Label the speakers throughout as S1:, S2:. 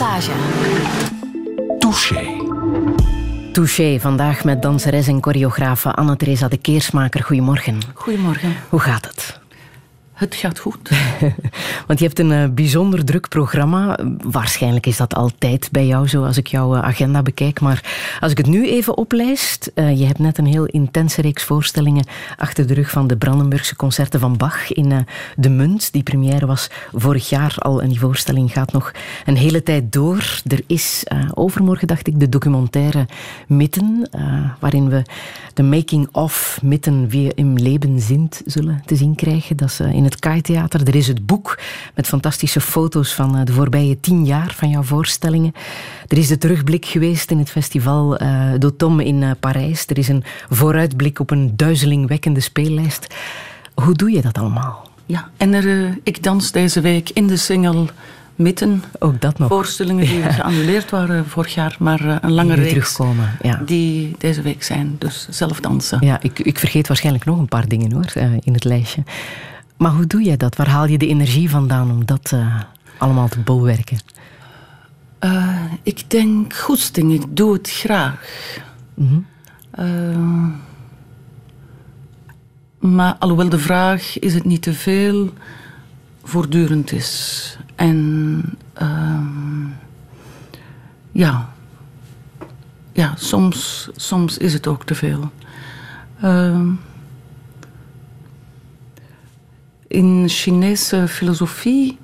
S1: Passage.
S2: Touché.
S3: Touché, vandaag met danseres en choreografe Anne-Theresa de Keersmaker. Goedemorgen.
S4: Goedemorgen.
S3: Hoe gaat het?
S4: Het gaat goed.
S3: Want je hebt een uh, bijzonder druk programma. Waarschijnlijk is dat altijd bij jou zo als ik jouw uh, agenda bekijk. Maar als ik het nu even oplijst. Uh, je hebt net een heel intense reeks voorstellingen achter de rug van de Brandenburgse concerten van Bach in De Munt. Die première was vorig jaar al en die voorstelling gaat nog een hele tijd door. Er is overmorgen, dacht ik, de documentaire Mitten. waarin we de making-of Mitten wie im Leben sind zullen te zien krijgen. Dat is in het Kai-theater. Er is het boek met fantastische foto's van eh, de voorbije tien jaar van jouw voorstellingen. Er is de terugblik geweest in het festival uh, d'Automne in uh, Parijs. Er is een vooruitblik op een duizelingwekkende speellijst. Hoe doe je dat allemaal?
S4: Ja, en er, ik dans deze week in de single Mitten.
S3: Ook dat nog.
S4: Voorstellingen die ja. geannuleerd waren vorig jaar, maar een lange
S3: die
S4: reeks.
S3: terugkomen, ja.
S4: Die deze week zijn, dus zelf dansen.
S3: Ja, ik, ik vergeet waarschijnlijk nog een paar dingen hoor, in het lijstje. Maar hoe doe jij dat? Waar haal je de energie vandaan om dat uh, allemaal te bolwerken?
S4: Uh, ik denk goesting, ik doe het graag. Mm -hmm. uh, maar alhoewel de vraag, is het niet te veel, voortdurend is. En ehm, ja, ja soms, soms is het ook te veel. In Chinese filosofie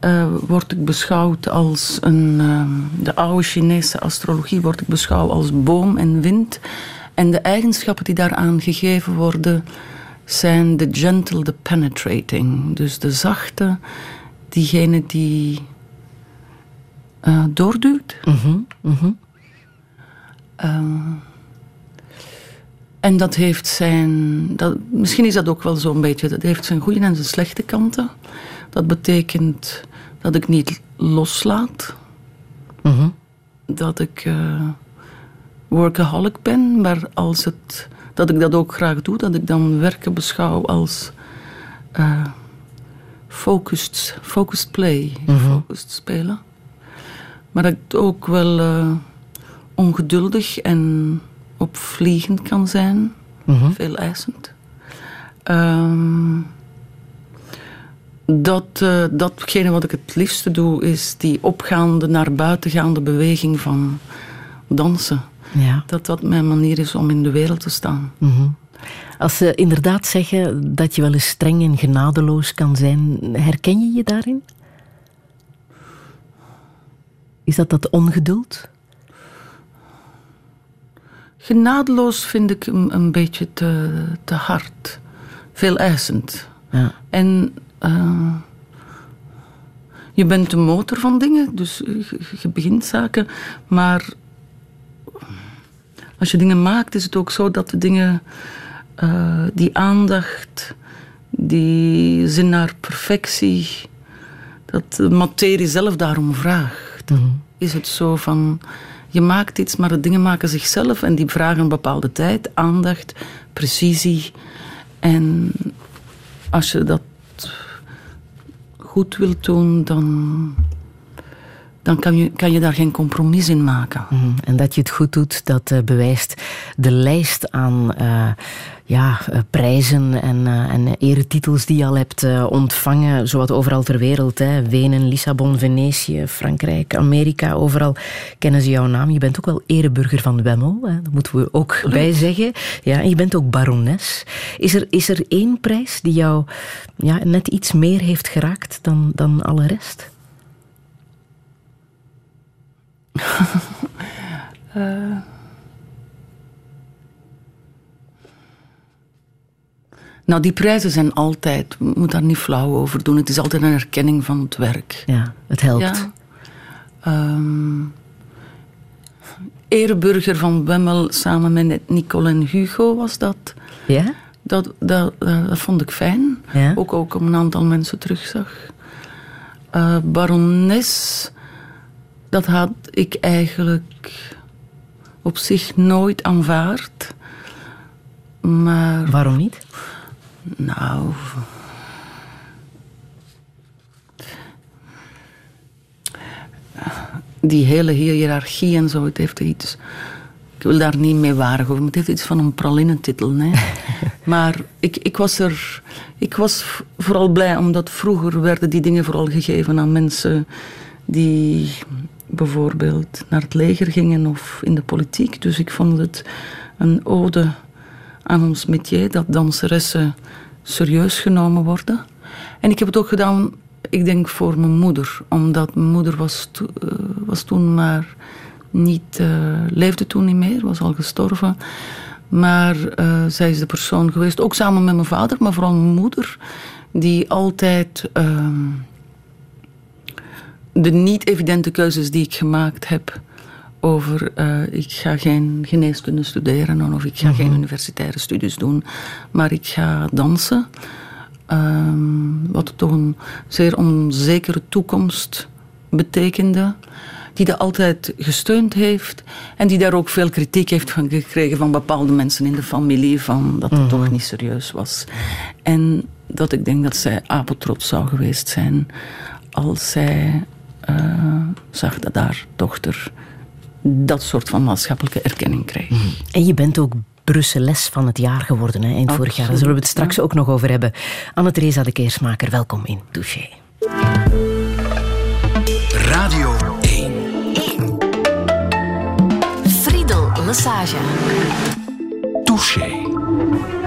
S4: uh, word ik beschouwd als een. Uh, de oude Chinese astrologie wordt ik beschouwd als boom en wind. En de eigenschappen die daaraan gegeven worden zijn de gentle, de penetrating. Dus de zachte, diegene die uh, doorduwt.
S3: Mm -hmm, mm -hmm.
S4: En dat heeft zijn. Dat, misschien is dat ook wel zo'n beetje. Dat heeft zijn goede en zijn slechte kanten. Dat betekent dat ik niet loslaat.
S3: -hmm.
S4: Dat ik uh, workaholic ben. Maar als het. Dat ik dat ook graag doe. Dat ik dan werken beschouw als. Uh, focused, focused play.
S3: -hmm.
S4: Focused spelen. Maar dat ik ook wel uh, ongeduldig en opvliegend kan zijn,
S3: mm -hmm.
S4: veel eisend. Um, dat, uh, datgene wat ik het liefste doe, is die opgaande, naar buiten gaande beweging van dansen.
S3: Ja.
S4: Dat dat mijn manier is om in de wereld te staan.
S3: Mm -hmm. Als ze inderdaad zeggen dat je wel eens streng en genadeloos kan zijn, herken je je daarin? Is dat dat ongeduld?
S4: Genadeloos vind ik een, een beetje te, te hard. Veel eisend.
S3: Ja.
S4: En uh, je bent de motor van dingen, dus je, je, begint zaken. Maar als je dingen maakt, is het ook zo dat de dingen, uh, die aandacht, die zin naar perfectie, dat de materie zelf daarom vraagt.
S3: Mm -hmm.
S4: Is het zo van je maakt iets, maar de dingen maken zichzelf en die vragen een bepaalde tijd, aandacht, precisie. En als je dat goed wilt doen, dan, dan kan, je, kan je daar geen compromis in maken.
S3: Mm -hmm. En dat je het goed doet, dat uh, bewijst de lijst aan uh, ja, uh, prijzen en, en eretitels die je al hebt ontvangen, zowat overal ter wereld. Hè. Wenen, Lissabon, Venetië, Frankrijk, Amerika, overal kennen ze jouw naam. Je bent ook wel ereburger van Wemmel, hè. dat moeten we ook
S4: Leuk.
S3: bij zeggen. Ja, en je bent ook barones. Is er, is er één prijs die jou ja, net iets meer heeft geraakt dan, dan alle rest?
S4: Uh... Nou, die prijzen zijn altijd, je moet daar niet flauw over doen. Het is altijd een erkenning van het werk.
S3: Ja, het helpt.
S4: Ja. Um, ereburger van Wemmel samen met Nicole en Hugo was dat.
S3: Ja?
S4: Dat, dat, dat, dat vond ik fijn.
S3: Ja?
S4: Ook, ook om een aantal mensen terugzag. Uh, barones, dat had ik eigenlijk op zich nooit aanvaard. Maar...
S3: Waarom niet?
S4: Nou. die hele hiërarchie en zo, het heeft iets... Ik wil daar niet mee waardig over, maar het heeft iets van een pralinnentitel. Hè. maar ik, ik, was er... Ik was vooral blij, omdat vroeger werden die dingen vooral gegeven aan mensen die bijvoorbeeld naar het leger gingen of in de politiek. Dus ik vond het een ode aan ons métier, dat danseressen serieus genomen worden. En ik heb het ook gedaan, ik denk voor mijn moeder, omdat mijn moeder was, uh, was toen maar niet, uh, leefde toen niet meer, was al gestorven. Maar uh, zij is de persoon geweest, ook samen met mijn vader, maar vooral mijn moeder, die altijd ehm, de niet-evidente keuzes die ik gemaakt heb over uh, ik ga geen geneeskunde studeren of ik ga geen mhm. universitaire studies doen, maar ik ga dansen. Um, wat toch een zeer onzekere toekomst betekende. Die dat altijd gesteund heeft. En die daar ook veel kritiek heeft van gekregen van bepaalde mensen in de familie. Van dat het mhm. toch niet serieus was. En dat ik denk dat zij apetrots zou geweest zijn. Als zij zag dat haar dochter dat soort van maatschappelijke erkenning kreeg. Mhm.
S3: En je bent ook Brusseles van het jaar geworden, hè, eind vorig jaar. Daar zullen we het straks ook nog over hebben. Anne-Theresa de Keersmaker, welkom in Touché.
S2: Radio 1.
S1: 1. Friedel Lassage.
S2: Touché.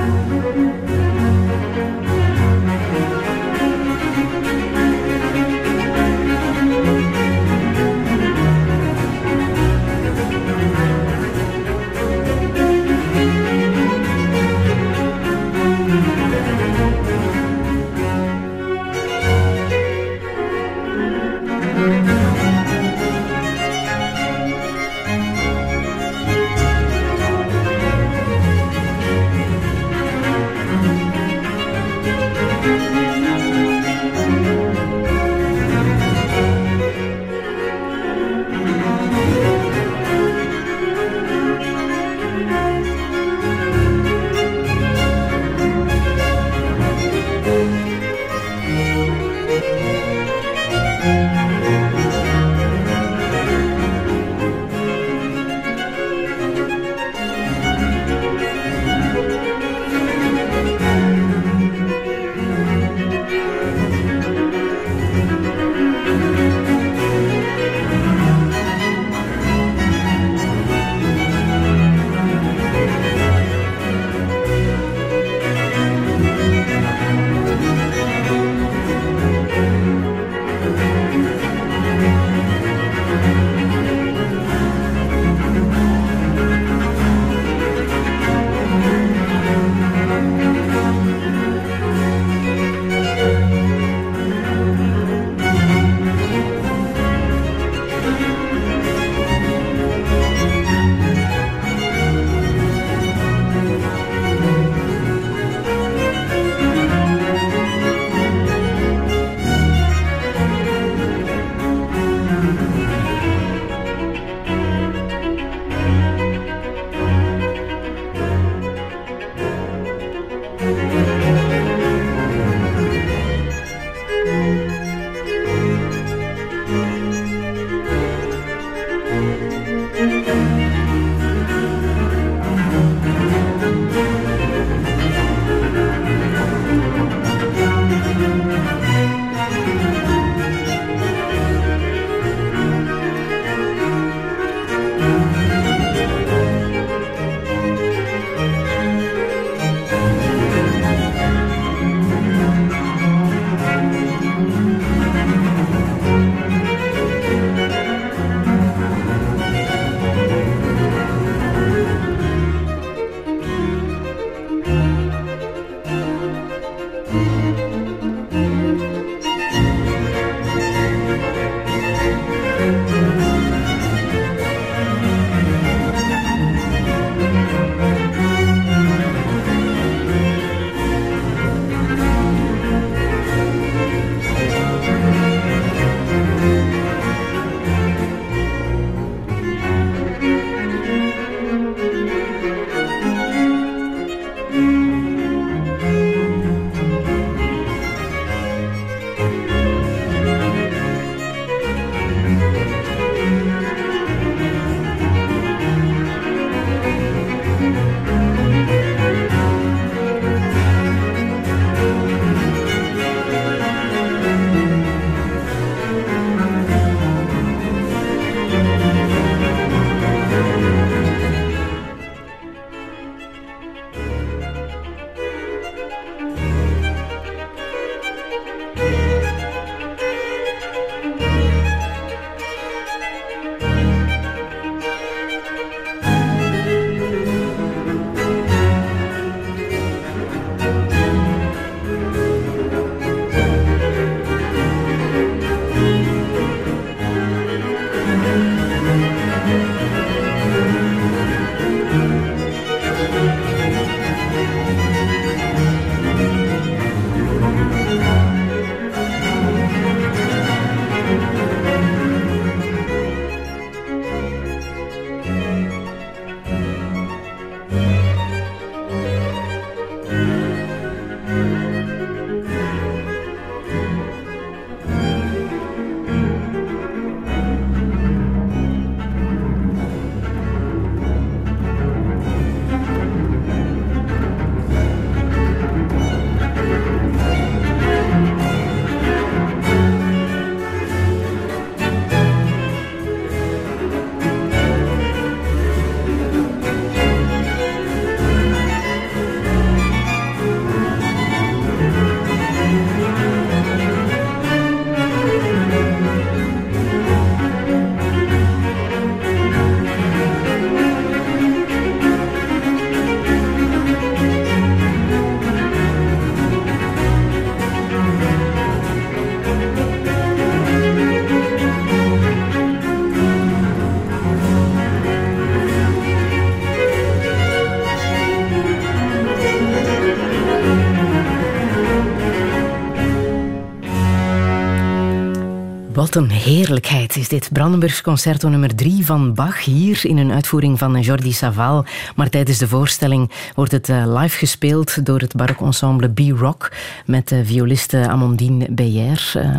S3: Een heerlijkheid is dit. Brandenburgs Concerto nummer 3 van Bach. Hier in een uitvoering van Jordi Saval. Maar tijdens de voorstelling wordt het eh, live gespeeld door het barokensemble B-Rock. Met de violiste Amandine Beyer. Uh,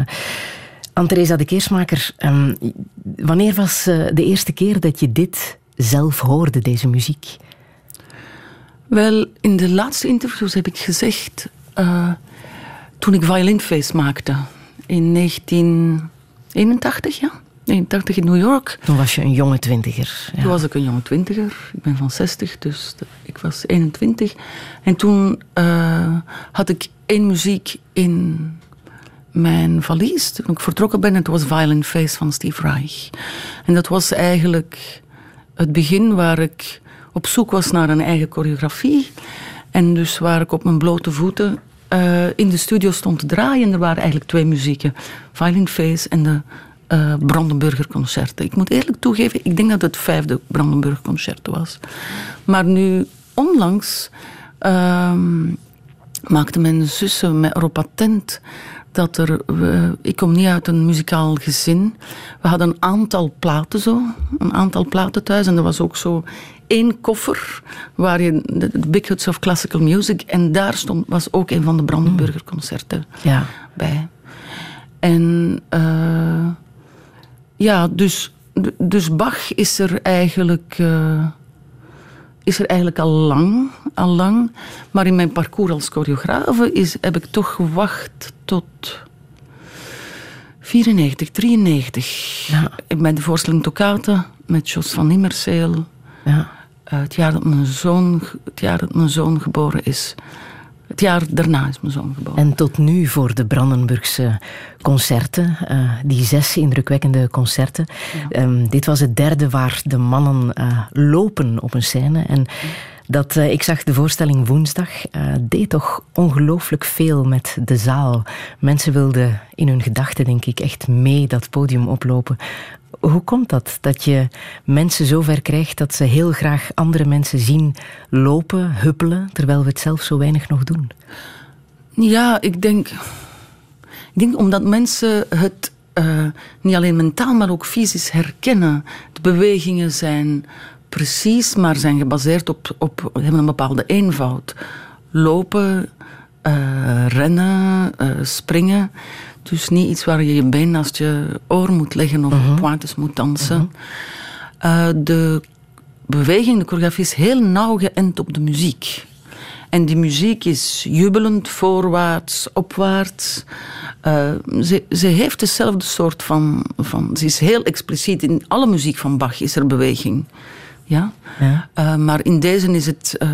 S3: Anne-Theresa de Keersmaker, um, wanneer was de eerste keer dat je dit zelf hoorde, deze muziek?
S4: Wel, in de laatste interviews heb ik gezegd... Uh, toen ik Violinface maakte in 1981, ja. 81 in New York.
S3: Toen was je een jonge twintiger.
S4: Ja. Toen was ik een jonge twintiger. Ik ben van 60, dus ik was 21. En toen uh, had ik één muziek in mijn valies. Toen ik vertrokken ben, het was Violin Face van Steve Reich. En dat was eigenlijk het begin waar ik op zoek was naar een eigen choreografie. En dus waar ik op mijn blote voeten uh, in de studio stond te draaien. Er waren eigenlijk twee muzieken. Violin Face en de uh, Brandenburger Concerten. Ik moet eerlijk toegeven, ik denk dat het vijfde Brandenburger Concert was. Maar nu, onlangs, uh, maakte mijn zussen met erop attent dat er... Ik kom niet uit een muzikaal gezin. We hadden een aantal platen zo. Een aantal platen thuis. En er was ook zo één koffer waar je de, Big Huts of Classical Music en daar stond, was ook een van de Brandenburger concerten
S3: ja.
S4: bij. En uh, ja, dus, dus Bach is er eigenlijk. Uh, is er eigenlijk al lang, al lang. Maar in mijn parcours als choreografe is, heb ik toch gewacht tot 94, 93. Ja. Bij de voorstelling Toccata met Jos van Immerseel. Ja. Uh, het, jaar dat mijn zoon, het jaar dat mijn zoon geboren is. Het jaar daarna is mijn zoon geboren.
S3: En tot nu voor de Brandenburgse concerten, uh, die zes indrukwekkende concerten. Ja. Um, dit was het derde waar de mannen uh, lopen op een scène. En dat, uh, ik zag de voorstelling woensdag, deed toch ongelooflijk veel met de zaal. Mensen wilden in hun gedachten, denk ik, echt mee dat podium oplopen. Hoe komt dat? Dat je mensen zover krijgt dat ze heel graag andere mensen zien lopen, huppelen, terwijl we het zelf zo weinig nog doen?
S4: Ja, ik denk, ik denk omdat mensen het uh, niet alleen mentaal, maar ook fysisch herkennen. De bewegingen zijn precies, maar zijn gebaseerd op, op hebben een bepaalde eenvoud. Lopen, uh, rennen, uh, springen. Dus niet iets waar je je been naast je oor moet leggen of uh-huh. pointes moet dansen. Uh-huh. Uh, de beweging, de choreografie is heel nauw geënt op de muziek. En die muziek is jubelend, voorwaarts, opwaarts. Uh, ze, ze heeft dezelfde soort van, van... Ze is heel expliciet. In alle muziek van Bach is er beweging. Ja? ja. Uh, maar in deze is het... Uh,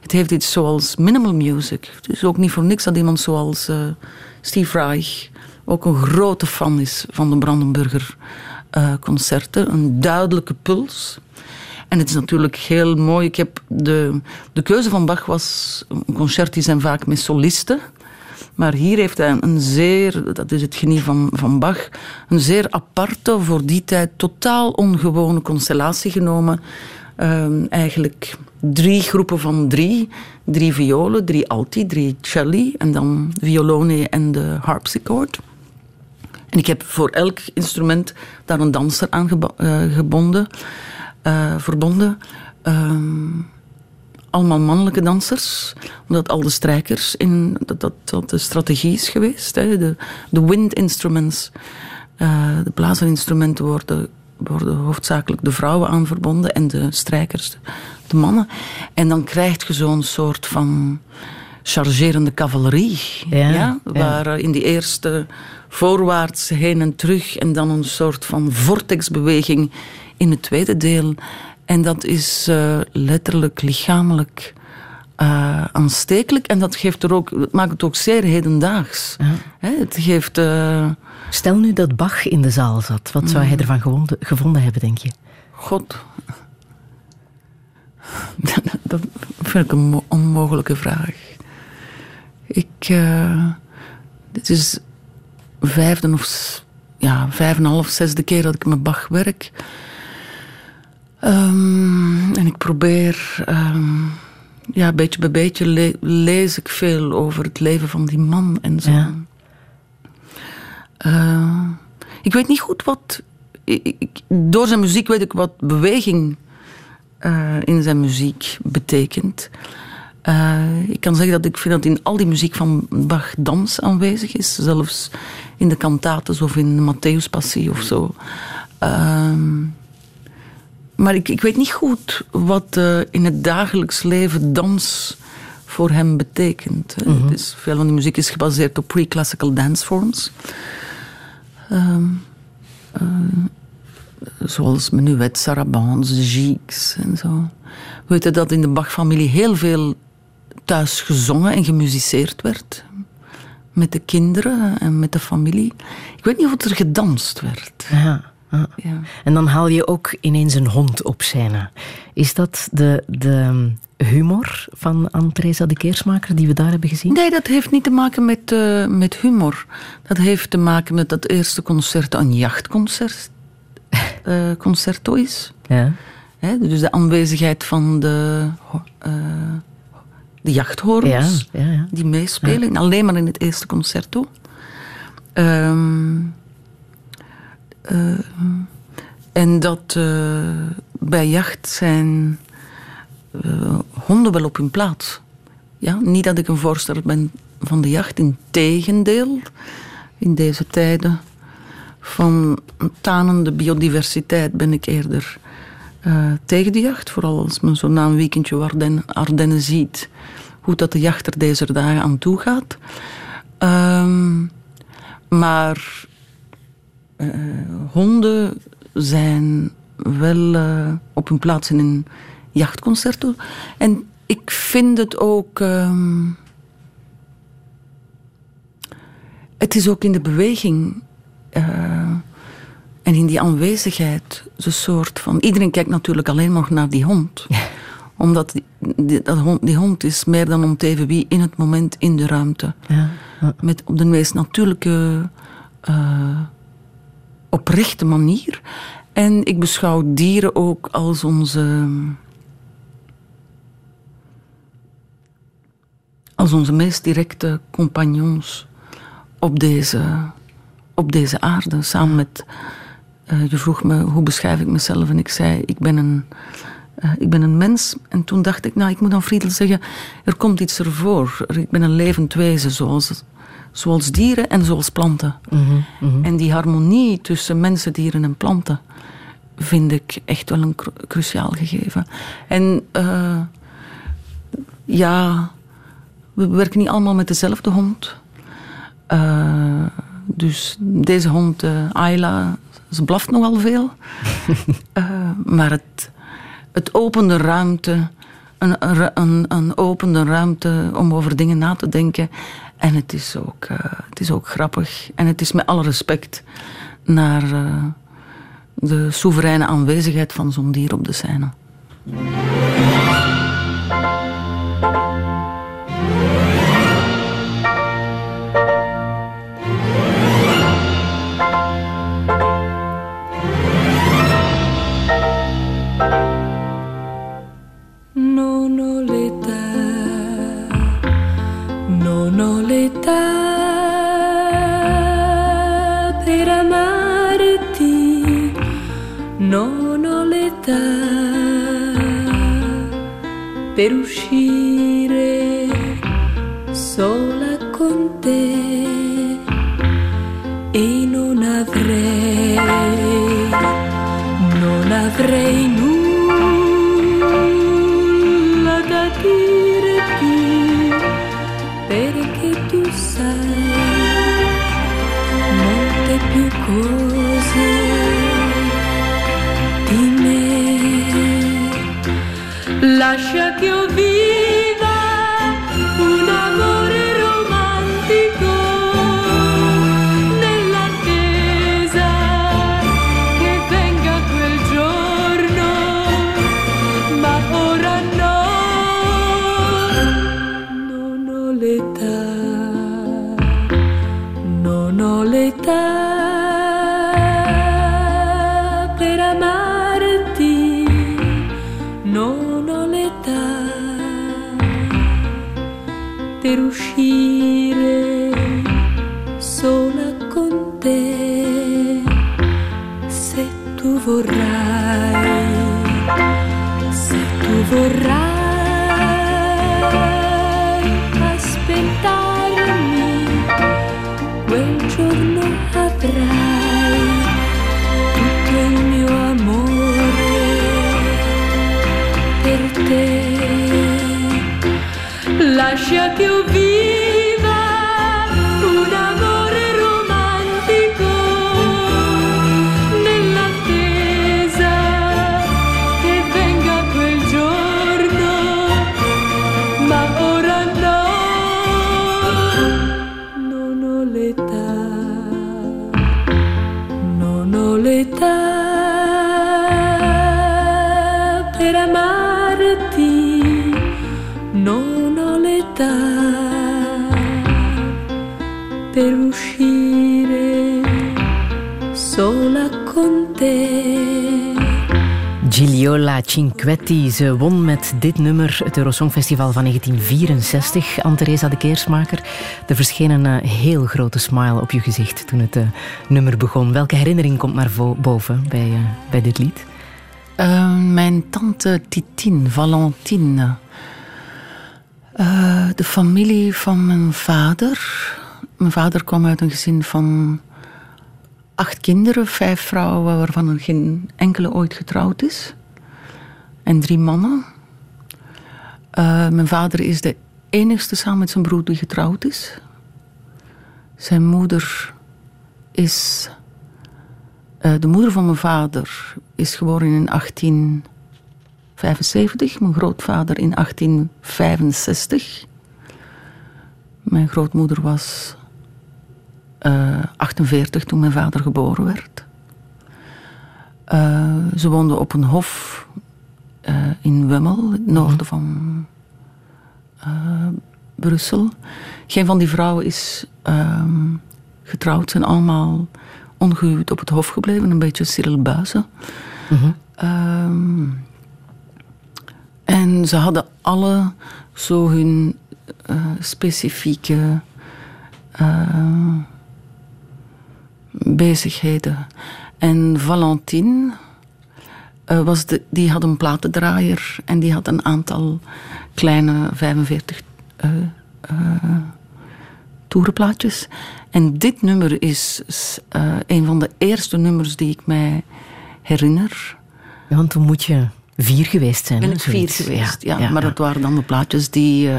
S4: het heeft iets zoals minimal music. Het is ook niet voor niks dat iemand zoals Steve Reich ook een grote fan is van de Brandenburger uh, concerten. Een duidelijke puls. En het is natuurlijk heel mooi. Ik heb de, de keuze van Bach was... Een concert die zijn vaak met solisten. Maar hier heeft hij een zeer, dat is het genie van, van Bach, een zeer aparte, voor die tijd totaal ongewone constellatie genomen. Uh, eigenlijk drie groepen van drie. Drie violen, drie alti, drie celli en dan violone en de harpsichord. En ik heb voor elk instrument daar een danser aan uh, gebonden, uh, verbonden. Uh, allemaal mannelijke dansers, omdat al de strijkers in dat, dat, dat de strategie is geweest. Hè. De, de wind instruments, uh, de blazerinstrumenten worden, worden hoofdzakelijk de vrouwen aan verbonden en de strijkers, de, de mannen. En dan krijg je zo'n soort van chargerende cavalerie, ja, ja, waar in die eerste voorwaarts, heen en terug. En dan een soort van vortexbeweging in het tweede deel. En dat is uh, letterlijk lichamelijk uh, aanstekelijk. En dat, geeft er ook, dat maakt het ook zeer hedendaags. Ja. het geeft... Uh...
S3: Stel nu dat Bach in de zaal zat. Wat zou hij ervan gevonden, gevonden hebben, denk je?
S4: God. dat vind ik een onmogelijke vraag. Ik... dit is vijfde of ja, vijf en een half, zesde keer dat ik met Bach werk. Um, en ik probeer, um, ja, beetje bij beetje le lees ik veel over het leven van die man en zo. Ja. Uh, ik weet niet goed wat. Ik, door zijn muziek weet ik wat beweging uh, in zijn muziek betekent. Uh, ik kan zeggen dat ik vind dat in al die muziek van Bach dans aanwezig is. Zelfs in de cantates of in de Matthäuspassie of zo. Uh, maar ik, ik weet niet goed wat uh, in het dagelijks leven dans voor hem betekent. Mm -hmm. is, veel van die muziek is gebaseerd op pre-classical danceforms. Um, zoals menuet, sarabands, gigs en zo. We weten dat in de Bach-familie heel veel thuis gezongen en gemusiceerd werd. Met de kinderen en met de familie. Ik weet niet of er gedanst werd.
S3: Ja. Ja. En dan haal je ook ineens een hond op scène. Is dat de, de humor van Anne-Theresa de Keersmaker die we daar hebben gezien?
S4: Nee, dat heeft niet te maken met, uh, met humor. Dat heeft te maken met dat eerste concert, een jachtconcert. Uh, concerto is.
S3: Ja.
S4: He, dus de aanwezigheid van de, uh, de jachthorens
S3: ja, ja,
S4: die meespelen. Alleen maar in het eerste concerto. Um, uh, en dat uh, bij jacht zijn uh, honden wel op hun plaats. Ja, niet dat ik een voorstander ben van de jacht, in tegendeel. In deze tijden van tanende biodiversiteit ben ik eerder tegen de jacht. Vooral als men zo na een weekendje Ardennen, Ardennen ziet hoe dat de jacht er deze dagen aan toe gaat. Ehm, maar uh, honden zijn wel uh, op hun plaats in een jachtconcerto. En ik vind het ook. Um, het is ook in de beweging en in die aanwezigheid een soort van. Iedereen kijkt natuurlijk alleen nog naar die hond. Omdat die, die, dat hond, die hond is meer dan om te even wie in het moment in de ruimte.
S3: Ja.
S4: Met op de meest natuurlijke oprechte manier. En ik beschouw dieren ook als onze. als onze meest directe compagnons op deze, op deze aarde. Samen met. Uh, je vroeg me hoe beschrijf ik mezelf en ik zei: ik ben een. Uh, ik ben een mens. En toen dacht ik, nou, ik moet aan Friedel zeggen: er komt iets ervoor. Ik ben een levend wezen, zoals zoals dieren en zoals planten.
S3: Mm -hmm, mm -hmm.
S4: En die harmonie tussen mensen, dieren en planten vind ik echt wel een cru cruciaal gegeven. En uh, ja, we werken niet allemaal met dezelfde hond. Uh, dus deze hond, uh, Ayla, ze blaft nogal veel. maar het, het opende ruimte, een, een, een opende ruimte om over dingen na te denken en het is ook, uh, het is ook grappig. En het is met alle respect naar de soevereine aanwezigheid van zo'n dier op de scène.
S1: Per uscire sola con te e non avrei, non avrei nulla acha que
S3: eu Cinquetti, ze won met dit nummer het Eurosongfestival van 1964. Anne-Theresa de Keersmaker, er verscheen een eh, heel grote smile op je gezicht toen het eh, nummer begon. Welke herinnering komt naar boven bij, eh, bij dit lied?
S4: Mijn tante Titine, Valentine. De familie van mijn vader. Mijn vader kwam uit een gezin van acht kinderen, vijf vrouwen waarvan er geen enkele ooit getrouwd is. En drie mannen. Eh, mijn vader is de enigste samen met zijn broer die getrouwd is. Zijn moeder is eh, de moeder van mijn vader is geboren in 1875, mijn grootvader in 1865. Mijn grootmoeder was eh, 48 toen mijn vader geboren werd. Eh, ze woonden op een hof eh, in Wemmel, het noorden van eh, Brussel. Geen van die vrouwen is ehm, getrouwd, zijn allemaal ongehuwd op het hof gebleven, een beetje Cyril Buizen. Ehm, en ze hadden alle zo hun eh, specifieke bezigheden. En Valentine eh, was de, die had een platendraaier en die had een aantal kleine 45 eh, eh, toerenplaatjes. En dit nummer is eh, een van de eerste nummers die ik mij herinner.
S3: Ja, want toen moet je vier geweest zijn.
S4: Ben ik vier geweest, ja. maar dat waren dan de plaatjes die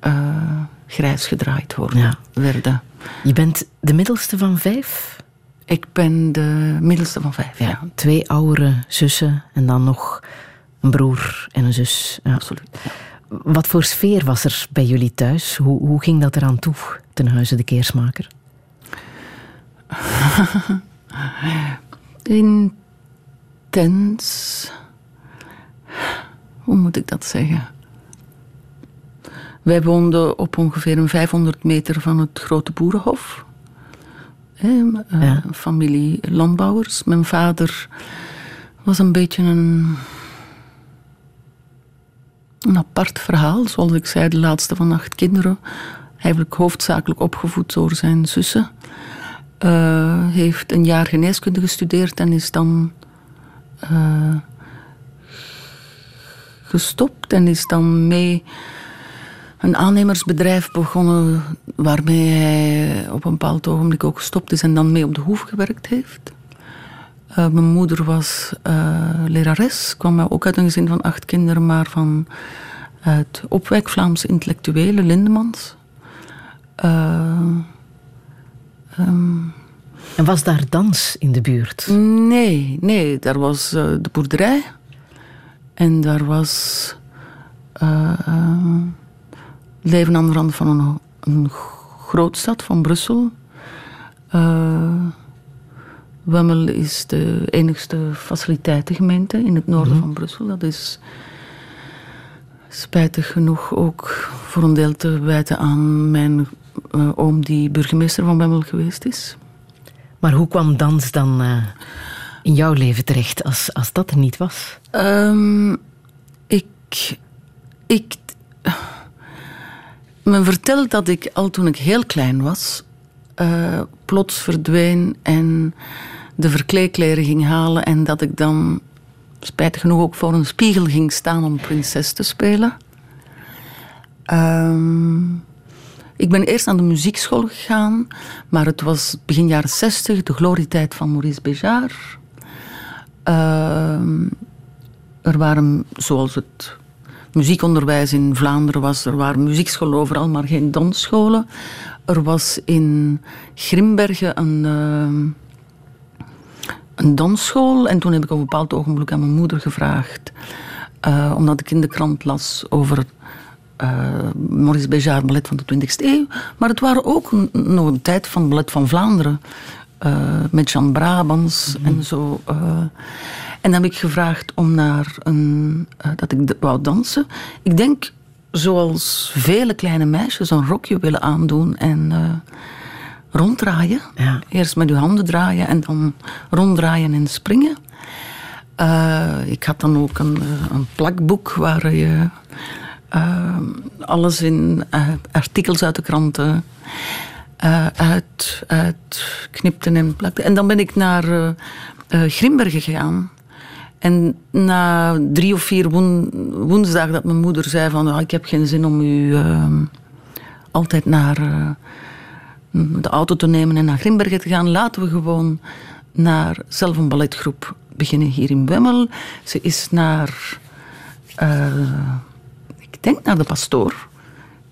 S4: eh, grijs gedraaid worden,
S3: Ja.
S4: werden.
S3: Je bent de middelste van vijf?
S4: Ik ben de middelste van vijf, ja.
S3: Twee oudere zussen en dan nog een broer en een zus. Ja.
S4: Absoluut. ja.
S3: Wat voor sfeer was er bij jullie thuis? Hoe, hoe ging dat eraan toe, ten huize de Keersmaker?
S4: Intens. Hoe moet ik dat zeggen? Wij woonden op ongeveer een 500 meter van het grote boerenhof. Hè, eh,
S3: Ja.
S4: Familie landbouwers. Mijn vader was een beetje een, een apart verhaal. Zoals ik zei, de laatste van acht kinderen. Eigenlijk hoofdzakelijk opgevoed door zijn zussen. Eh, heeft een jaar geneeskunde gestudeerd en is dan eh, gestopt en is dan mee een aannemersbedrijf begonnen waarmee hij op een bepaald ogenblik ook gestopt is en dan mee op de hoef gewerkt heeft. Eh, mijn moeder was eh, lerares, kwam ook uit een gezin van acht kinderen, maar van het opwek Vlaamse intellectuele Lindemans. Eh,
S3: En was daar dans in de buurt?
S4: Nee, nee, daar was de boerderij. En daar was eh, eh, leven aan de rand van een, een grootstad van Brussel. Eh, Wemmel is de enigste faciliteitengemeente in het noorden van Brussel. Dat is spijtig genoeg ook voor een deel te wijten aan mijn eh, oom die burgemeester van Wemmel geweest is.
S3: Maar hoe kwam dans dan eh, in jouw leven terecht als, als dat er niet was?
S4: Ehm, ik, ik. Men vertelt dat ik al toen ik heel klein was, eh, plots verdween en de verkleedkleren ging halen en dat ik dan spijtig genoeg ook voor een spiegel ging staan om prinses te spelen. Ehm, ik ben eerst aan de muziekschool gegaan, maar het was begin jaren zestig, de glorietijd van Maurice Béjart. Ehm, er waren, zoals het muziekonderwijs in Vlaanderen was. Er waren muziekscholen overal, maar geen dansscholen. Er was in Grimbergen een, uh, een dansschool. En toen heb ik op een bepaald ogenblik aan mijn moeder gevraagd. Uh, omdat ik in de krant las over uh, Maurice Béjart ballet van de 20e eeuw. Maar het waren ook nog een tijd van ballet van Vlaanderen. Uh, met Jean Brabants mm -hmm. en zo. Uh, en dan heb ik gevraagd om naar een, dat ik wou dansen. Ik denk, zoals vele kleine meisjes, een rokje willen aandoen en ronddraaien. Ja. Eerst met uw handen draaien en dan ronddraaien en springen. ik had dan ook een, een plakboek waar je uh, alles in uh, artikels uit de kranten uh, uit, uit knipten en plakten. En dan ben ik naar Grimbergen gegaan. En na drie of vier woen, woensdagen dat mijn moeder zei van... Oh, ik heb geen zin om u ehm, altijd naar de auto te nemen en naar Grimbergen te gaan. Laten we gewoon naar zelf een balletgroep beginnen hier in Wemmel. Ze is naar denk naar de pastoor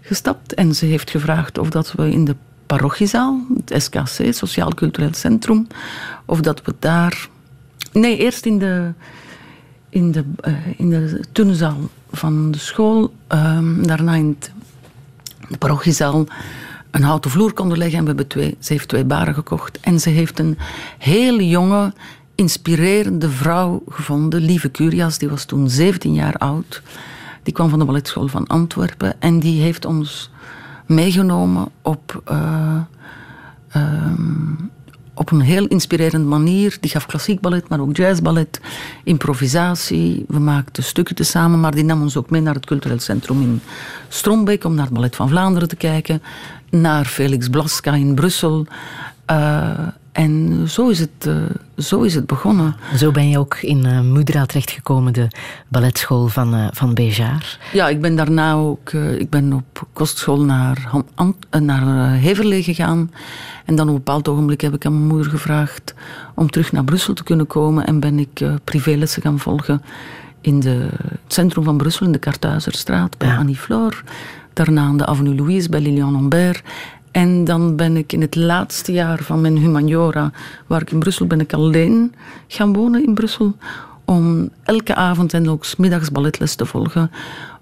S4: gestapt en ze heeft gevraagd of dat we in de parochiezaal, het SKC, Sociaal Cultureel Centrum, of dat we daar. Nee, eerst in de, in de, uh, in de turnzaal van de school, um, daarna in de parochiezaal een houten vloer konden leggen. En we hebben twee, ze heeft twee baren gekocht. En ze heeft een hele jonge, inspirerende vrouw gevonden, Lieve Curias, die was toen 17 jaar oud. Die kwam van de balletschool van Antwerpen en die heeft ons meegenomen op, uh, um, op een heel inspirerende manier. Die gaf klassiek ballet, maar ook jazzballet, improvisatie. We maakten stukken te samen, maar die nam ons ook mee naar het cultureel centrum in Strombeek om naar het Ballet van Vlaanderen te kijken, naar Felix Blaska in Brussel. Uh, en zo is, het, uh, zo is het begonnen.
S3: Zo ben je ook in uh, Mudra terechtgekomen, de balletschool van, uh, van Béjar.
S4: Ja, ik ben daarna ook ik ben op kostschool naar, naar Heverlee gegaan. En dan op een bepaald ogenblik heb ik aan mijn moeder gevraagd om terug naar Brussel te kunnen komen. En ben ik privélessen gaan volgen in de, het centrum van Brussel, in de Kartuizerstraat, bij ja. Annie Floor. Daarna aan de Avenue Louise bij Lilian Lambert. En dan ben ik in het laatste jaar van mijn humaniora, waar ik in Brussel ben ik alleen gaan wonen in Brussel, om elke avond en ook middags balletles te volgen.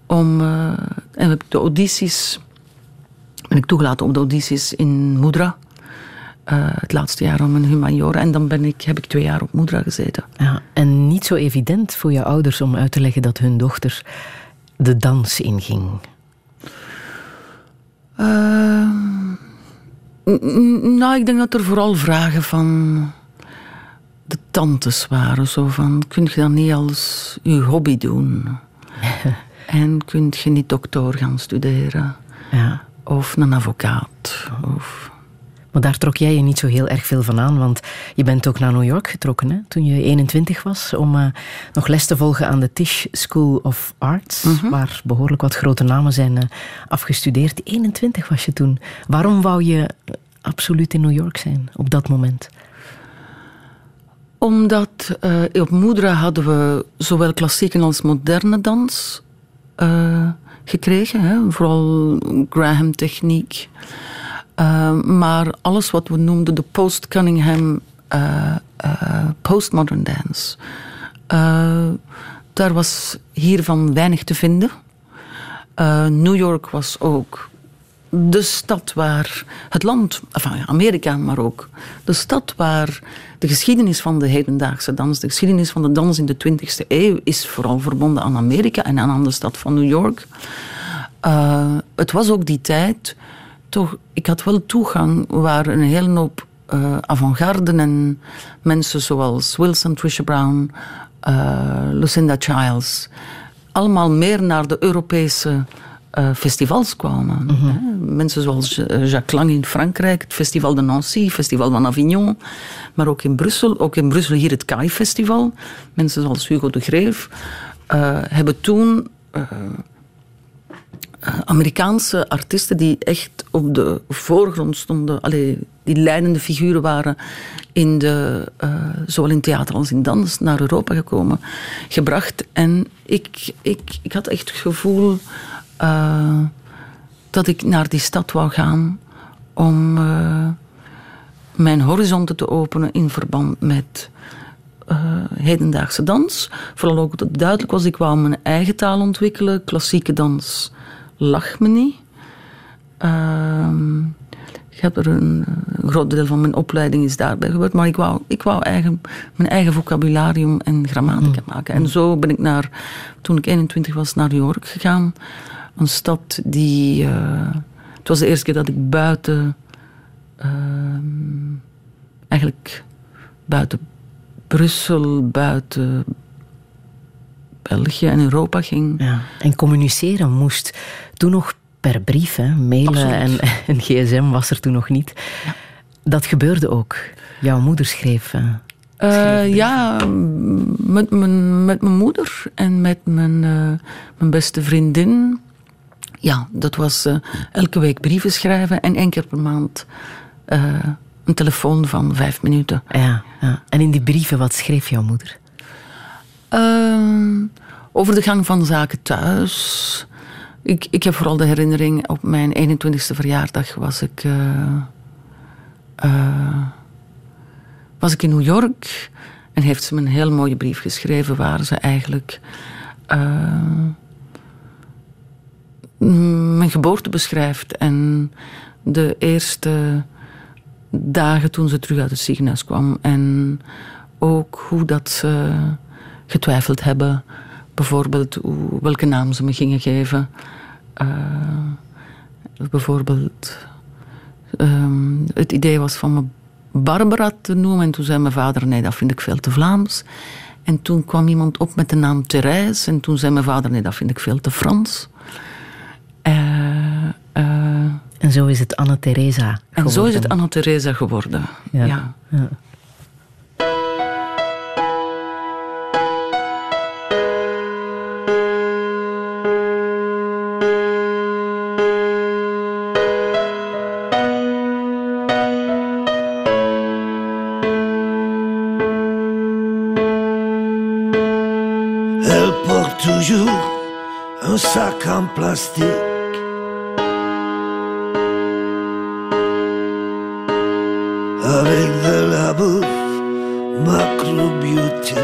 S4: Om, uh, en heb ik de audities, ben ik toegelaten op de audities in Moedra. Uh, het laatste jaar van mijn humaniora. En dan ben ik, heb ik twee jaar op Moedra gezeten.
S3: Ja, en niet zo evident voor je ouders om uit te leggen dat hun dochter de dans inging.
S4: Uh, nou, ik denk dat er vooral vragen van de tantes waren. Zo van, kun je dat niet als je hobby doen? en kun je niet dokter gaan studeren? Ja. Of een advocaat? Of...
S3: Maar daar trok jij je niet zo heel erg veel van aan, want je bent ook naar New York getrokken hè, toen je 21 was, om uh, nog les te volgen aan de Tisch School of Arts, mm -hmm. waar behoorlijk wat grote namen zijn uh, afgestudeerd. 21 was je toen. Waarom wou je absoluut in New York zijn op dat moment?
S4: Omdat uh, op Moedra hadden we zowel klassieke als moderne dans gekregen, hè, vooral Graham-techniek. Uh, maar alles wat we noemden de post-Cunningham uh, uh, postmodern dance, daar was hiervan weinig te vinden. New York was ook de stad waar het land, enfin Amerika, maar ook de stad waar de geschiedenis van de hedendaagse dans, de geschiedenis van de dans in de 20e eeuw, is vooral verbonden aan Amerika en aan de stad van New York. het was ook die tijd toch, ik had wel toegang waar een hele hoop uh, avant-garden en mensen zoals Wilson, Trisha Brown, uh, Lucinda Childs, allemaal meer naar de Europese uh, festivals kwamen. Mm -hmm. Mensen zoals Jacques Lang in Frankrijk, het Festival de Nancy, het Festival van Avignon, maar ook in Brussel, ook in Brussel hier het KAI Festival. Mensen zoals Hugo de Greef hebben toen Amerikaanse artiesten die echt op de voorgrond stonden, allee, die leidende figuren waren in de, uh, zowel in theater als in dans, naar Europa gekomen, gebracht. En ik, ik, ik had echt het gevoel uh, dat ik naar die stad wou gaan om uh, mijn horizonten te openen in verband met hedendaagse dans. Vooral ook dat het duidelijk was, ik wou mijn eigen taal ontwikkelen. Klassieke dans lag me niet. Ehm, ik heb er een, een, groot deel van mijn opleiding is daarbij gebeurd, maar ik wou, ik wou eigen, mijn eigen vocabularium en grammatica hmm. maken. En zo ben ik naar, toen ik 21 was, naar New York gegaan. Een stad die. Uh, het was de eerste keer dat ik buiten. Uh, eigenlijk buiten Brussel, buiten België en Europa ging.
S3: Ja, en communiceren moest toen nog per brief, hè? mailen en, en, gsm was er toen nog niet. Ja. Dat gebeurde ook. Jouw moeder schreef.
S4: Uh, ja, met mijn, met mijn moeder en met mijn, uh, mijn beste vriendin. Ja, dat was uh, elke week brieven schrijven en één keer per maand een telefoon van vijf minuten.
S3: Ja, ja, En in die brieven, wat schreef jouw moeder?
S4: Ehm, over de gang van zaken thuis. Ik, ik heb vooral de herinnering, op mijn 21ste verjaardag was ik, uh, uh, was ik in New York. En heeft ze me een heel mooie brief geschreven waar ze eigenlijk uh, mijn geboorte beschrijft. En de eerste dagen toen ze terug uit het ziekenhuis kwam. En ook hoe dat ze getwijfeld hebben bijvoorbeeld hoe, welke naam ze me gingen geven. Uh, bijvoorbeeld, um, het idee was van me Barbara te noemen. En toen zei mijn vader, nee, dat vind ik veel te Vlaams. En toen kwam iemand op met de naam Therese. En toen zei mijn vader, nee, dat vind ik veel te Frans. Uh,
S3: uh, en zo is het Anna-Theresa geworden.
S4: En zo is het Anna-Theresa geworden, ja. ja. ja.
S5: Un sac en plastique. Avec de la bouffe macrobiotique.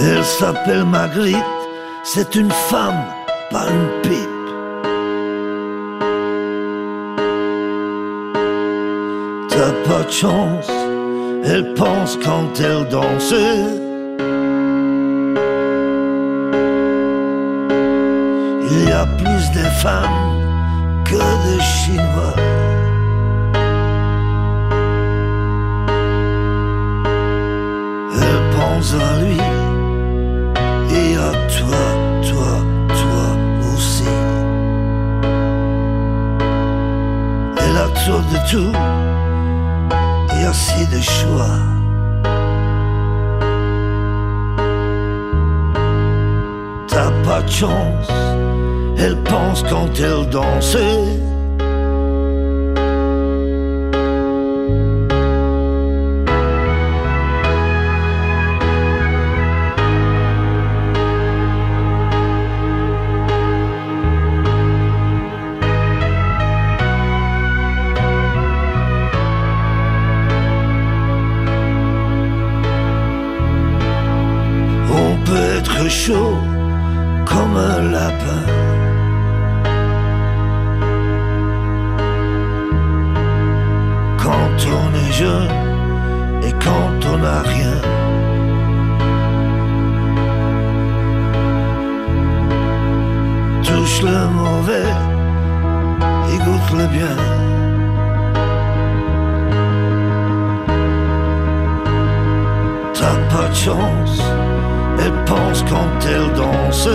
S5: Elle s'appelle Marguerite, c'est une femme, pas une pipe. T'as pas de chance elle pense quand elle danse. Il y a plus de femmes que de Chinois. Elle pense à lui et à toi, toi, toi aussi. Elle a trop de tout T'as pas de chance, elle pense quand elle danse. T'as pas de chance, elle pense quand elle danse.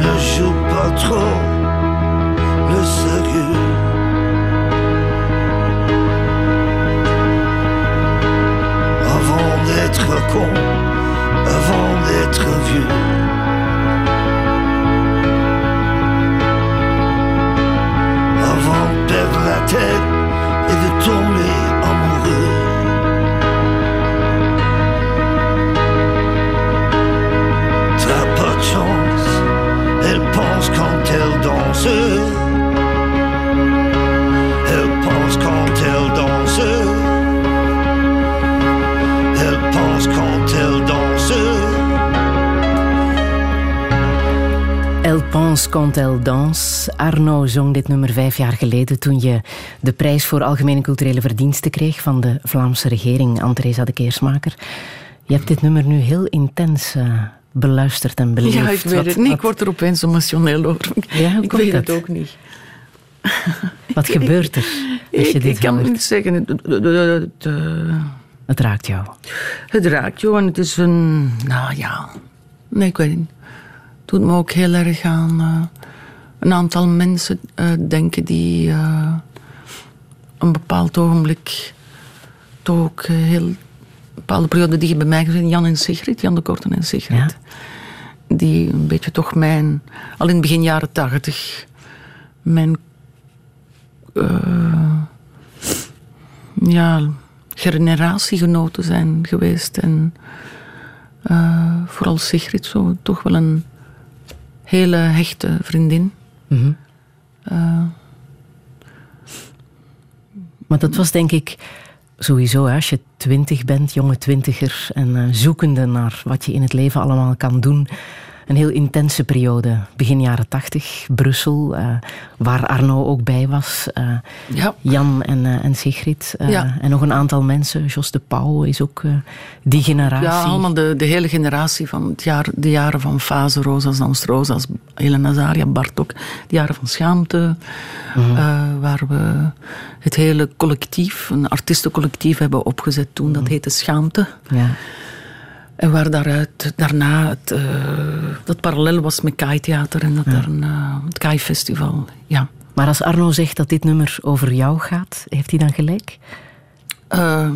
S5: Ne joue pas trop le sérieux. Avant d'être con, avant d'être vieux. Quand elle danse.
S3: Arno zong dit nummer vijf jaar geleden toen je de prijs voor algemene culturele verdiensten kreeg van de Vlaamse regering, Anne-Theresa de Keersmaker. Je hebt dit nummer nu heel intens eh, beluisterd en beleefd.
S4: Ja, ik weet
S3: Wat-
S4: het niet. Ik
S3: wat-
S4: word er opeens emotioneel over.
S3: Ja,
S4: ik weet
S3: dat?
S4: het ook niet.
S3: Wat gebeurt er als je
S4: Ik,
S3: dit
S4: ik kan
S3: hoort?
S4: niet zeggen. Het, het- het- het-
S3: Het raakt jou.
S4: het raakt jou en het is een... Nou ja... Nee, ik weet niet. Doet me ook heel erg aan eh, een aantal mensen eh, denken die eh, een bepaald ogenblik toch ook heel... Een bepaalde periode die je bij mij gezien, Jan en Sigrid, Jan de Korten en Sigrid. Die een beetje toch mijn... Al in het begin jaren tachtig... Mijn... ja, generatiegenoten zijn geweest. En vooral Sigrid, zo, toch wel een hele hechte vriendin.
S3: Mhm.
S4: Eh,
S3: Maar dat was denk ik sowieso, hè, als je twintig bent, jonge twintiger en eh, zoekende naar wat je in het leven allemaal kan doen. Een heel intense periode, begin jaren tachtig, Brussel, eh, waar Arno ook bij was. eh,
S4: ja,
S3: Jan en, eh, en Sigrid.
S4: Ja.
S3: En nog een aantal mensen. Jos de Pauw is ook die generatie.
S4: ja, allemaal de, de hele generatie van het jaar, de jaren van Fase, Rosa's Dans Rosa's, Helena Zaria, Bartok. De jaren van schaamte, eh, waar we het hele collectief, een artiestencollectief hebben opgezet toen. Dat heette Schaamte.
S3: Ja.
S4: En waar daaruit, daarna het, eh, dat parallel was met Kai Theater en dat daarna het Kai Festival. Ja.
S3: Maar als Arno zegt dat dit nummer over jou gaat, heeft hij dan gelijk?
S4: Eh,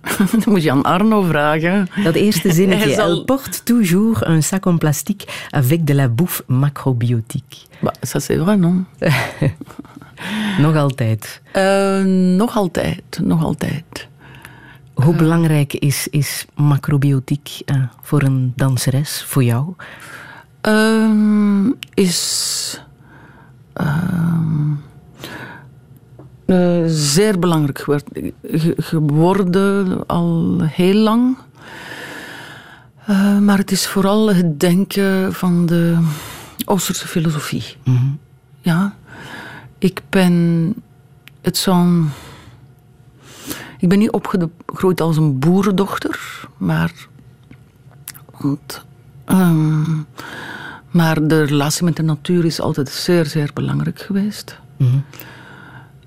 S4: dan moet je aan Arno vragen.
S3: Dat eerste zinnetje.
S4: zal-
S3: Elle porte toujours un sac en plastique avec de la bouffe macrobiotique.
S4: Bah, ça c'est vrai, non?
S3: Nog altijd.
S4: Eh, nog altijd, nog altijd.
S3: Hoe belangrijk is, is macrobiotiek eh, voor een danseres, voor jou?
S4: Ehm, is ehm, eh, zeer belangrijk geword- ge- geworden al heel lang. Eh, maar het is vooral het denken van de Oosterse filosofie. Ja, ik ben het zo'n. Ik ben niet opgegroeid als een boerendochter, maar. Want, ehm, maar de relatie met de natuur is altijd zeer, zeer belangrijk geweest.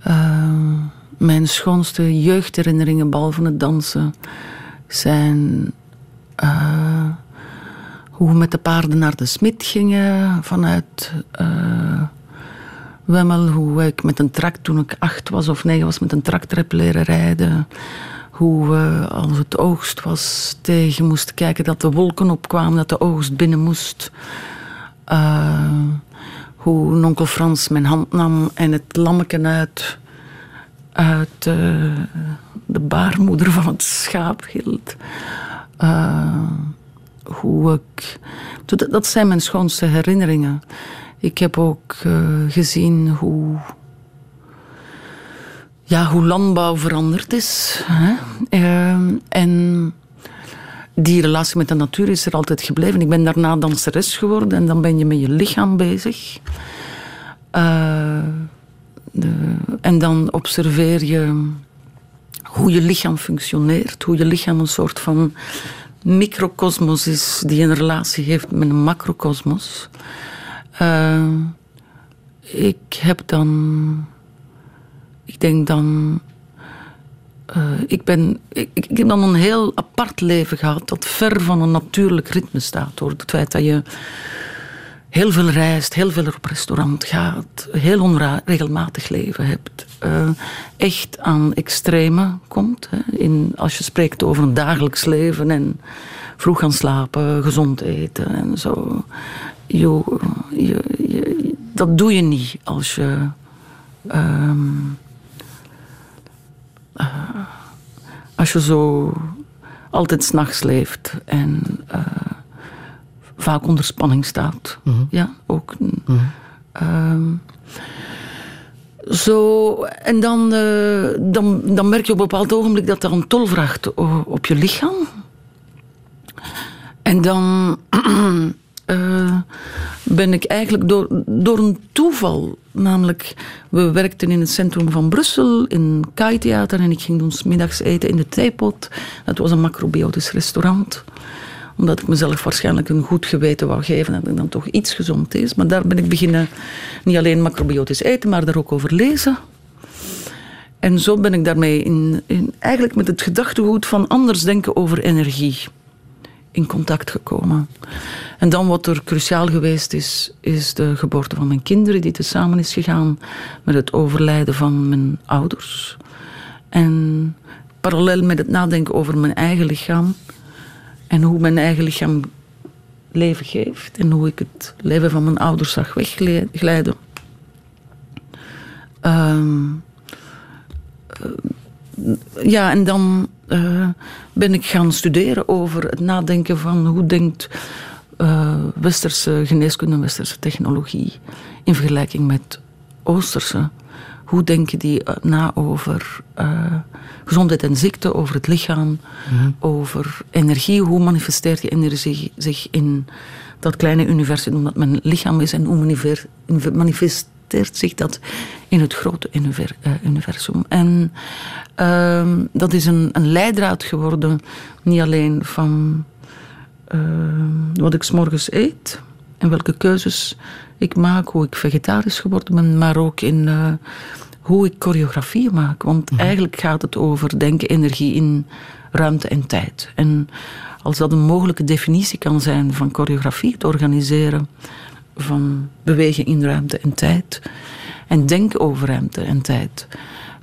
S4: Ehm, mijn schoonste jeugdherinneringen, behalve het dansen, zijn eh, hoe we met de paarden naar de smid gingen vanuit eh, Wemmel. Hoe ik met een tractor, toen ik acht was of negen was, met een tractor heb leren rijden. Hoe we, als het oogst was, tegen moesten kijken dat de wolken opkwamen, dat de oogst binnen moest. Eh, hoe onkel Frans mijn hand nam en het lammeken uit, eh, de baarmoeder van het schaap hield. Eh, hoe ik... Dat zijn mijn schoonste herinneringen. Ik heb ook eh, gezien hoe... Ja, hoe landbouw veranderd is. Hè? Eh, en die relatie met de natuur is er altijd gebleven. Ik ben daarna danseres geworden en dan ben je met je lichaam bezig. Eh, de- en dan observeer je hoe je lichaam functioneert, hoe je lichaam een soort van microcosmos is die een relatie heeft met een macrocosmos. Eh, ik heb dan, ik denk dan, eh, ik, ben, ik, heb dan een heel apart leven gehad dat ver van een natuurlijk ritme staat. Door het feit dat je heel veel reist, heel veel op restaurant gaat, heel onregelmatig leven hebt, eh, echt aan extreme komt. Hè, in, als je spreekt over een dagelijks leven en vroeg gaan slapen, gezond eten en zo. Je, je, je- dat doe je niet als je. ehm, eh, als je zo altijd s'nachts leeft en eh, vaak onder spanning staat. Ja, ook. Ehm, zo, en dan, eh, dan, dan merk je op een bepaald ogenblik dat er een tol vraagt op je lichaam. En dan eh, ben ik eigenlijk door, door een toeval, namelijk we werkten in het centrum van Brussel, in Kai Theater, en ik ging ons middags eten in de Theepot. Dat was een macrobiotisch restaurant omdat ik mezelf waarschijnlijk een goed geweten wou geven dat ik dan toch iets gezond is. Maar daar ben ik beginnen niet alleen macrobiotisch eten, maar daar ook over lezen. En zo ben ik daarmee in, in, eigenlijk met het gedachtegoed van anders denken over energie in contact gekomen. En dan wat er cruciaal geweest is, is de geboorte van mijn kinderen, die tezamen is gegaan met het overlijden van mijn ouders. En parallel met het nadenken over mijn eigen lichaam en hoe mijn eigen lichaam leven geeft en hoe ik het leven van mijn ouders zag wegglijden. Ehm, eh, ja, en dan eh, ben ik gaan studeren over het nadenken van hoe denkt eh, westerse geneeskunde en westerse technologie in vergelijking met oosterse. Hoe denken die eh, na over gezondheid en ziekte, over het lichaam, over energie? Hoe manifesteert die energie zich in dat kleine universum dat mijn lichaam is en hoe maniver- manifesteert zich dat in het grote eh, universum? En ehm, dat is een, een leidraad geworden, niet alleen van ehm, wat ik 's morgens eet en welke keuzes ik maak, hoe ik vegetarisch geworden ben, maar ook in eh, hoe ik choreografieën maak. Want eigenlijk gaat het over denken energie in ruimte en tijd. En als dat een mogelijke definitie kan zijn van choreografie, het organiseren van bewegen in ruimte en tijd en denken over ruimte en tijd,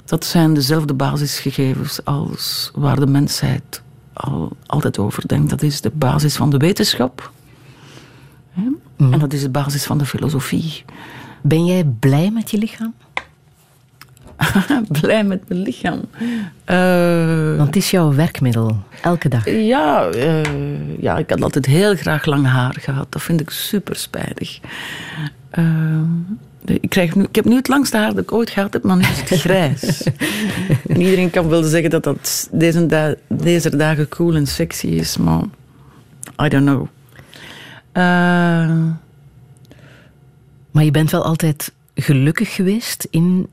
S4: dat zijn dezelfde basisgegevens als waar de mensheid al, altijd over denkt. Dat is de basis van de wetenschap. Hè? En dat is de basis van de filosofie.
S3: Ben jij blij met je lichaam?
S4: Blij met mijn lichaam. Eh,
S3: Want het is jouw werkmiddel, elke dag.
S4: ja, eh, ja, ik had altijd heel graag lang haar gehad. Dat vind ik super spijtig. Eh, ik, krijg nu, ik heb nu het langste haar dat ik ooit gehad heb, maar nu is het grijs. en iedereen kan wel zeggen dat dat deze, da- deze dagen cool en sexy is, maar I don't know.
S3: Maar je bent wel altijd gelukkig geweest in...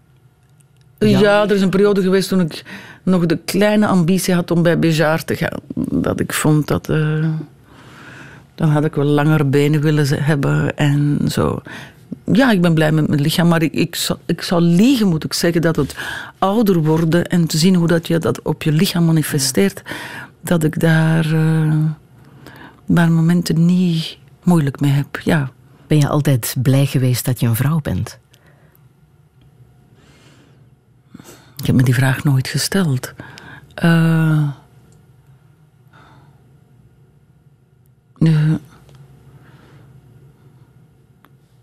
S4: Ja. er is een periode geweest toen ik nog de kleine ambitie had om bij Béjar te gaan. Dat ik vond dat... eh, dan had ik wel langere benen willen hebben en zo. Ja, ik ben blij met mijn lichaam, maar ik, ik, zou liegen, moet ik zeggen, dat het ouder worden en te zien hoe dat je dat op je lichaam manifesteert, dat ik daar eh bij momenten niet moeilijk mee heb. Ja.
S3: Ben je altijd blij geweest dat je een vrouw bent?
S4: Ik heb me die vraag nooit gesteld. Eh, nee.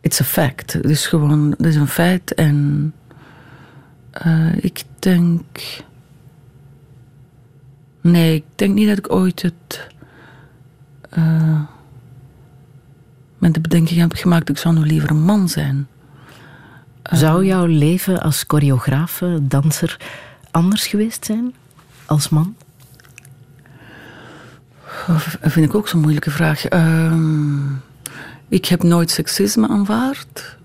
S4: it's a fact. Het is gewoon, het is een feit. En eh, ik denk. Nee, ik denk niet dat ik ooit het. eh, met de bedenking heb gemaakt, ik zou nu liever een man zijn.
S3: Zou jouw leven als choreograaf, eh, danser, anders geweest zijn als man?
S4: Dat vind ik ook zo'n moeilijke vraag. Ehm, ik heb nooit seksisme aanvaard.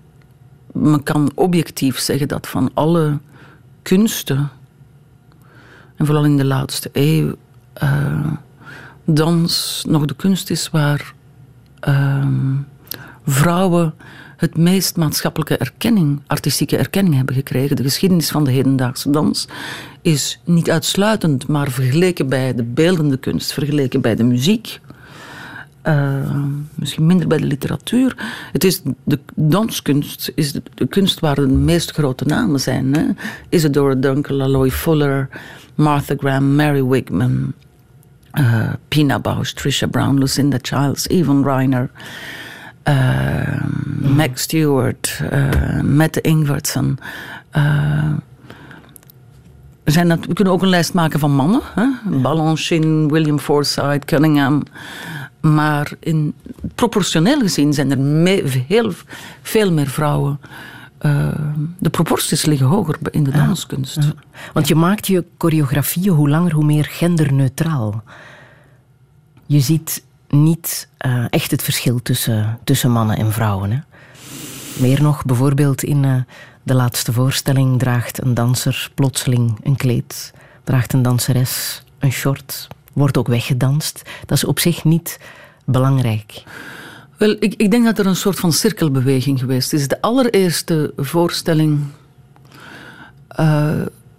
S4: Men kan objectief zeggen dat van alle kunsten, en vooral in de laatste eeuw, eh, dans nog de kunst is waar ehm, vrouwen het meest maatschappelijke erkenning, artistieke erkenning hebben gekregen. De geschiedenis van de hedendaagse dans is niet uitsluitend, maar vergeleken bij de beeldende kunst, vergeleken bij de muziek, eh, misschien minder bij de literatuur. Het is de danskunst is de, kunst waar de meest grote namen zijn. Hè? Isadora Duncan, Aloy Fuller, Martha Graham, Mary Wigman. uh, Pina Bausch, Trisha Brown, Lucinda Childs, Yvonne Reiner, uh, Meg Stewart, uh, Mette Ingwertsen. er zijn dat, we kunnen ook een lijst maken van mannen. Hè? Balanchine, William Forsythe, Cunningham. Maar in, proportioneel gezien zijn er heel, veel meer vrouwen. Uh, de proporties liggen hoger in de danskunst.
S3: Want je maakt je choreografieën hoe langer hoe meer genderneutraal. Je ziet niet uh, echt het verschil tussen, tussen mannen en vrouwen. Hè? Meer nog, bijvoorbeeld in uh, de laatste voorstelling draagt een danser plotseling een kleed, draagt een danseres een short, wordt ook weggedanst. Dat is op zich niet belangrijk.
S4: Wel, ik, ik denk dat er een soort van cirkelbeweging geweest is. De allereerste voorstelling. Uh,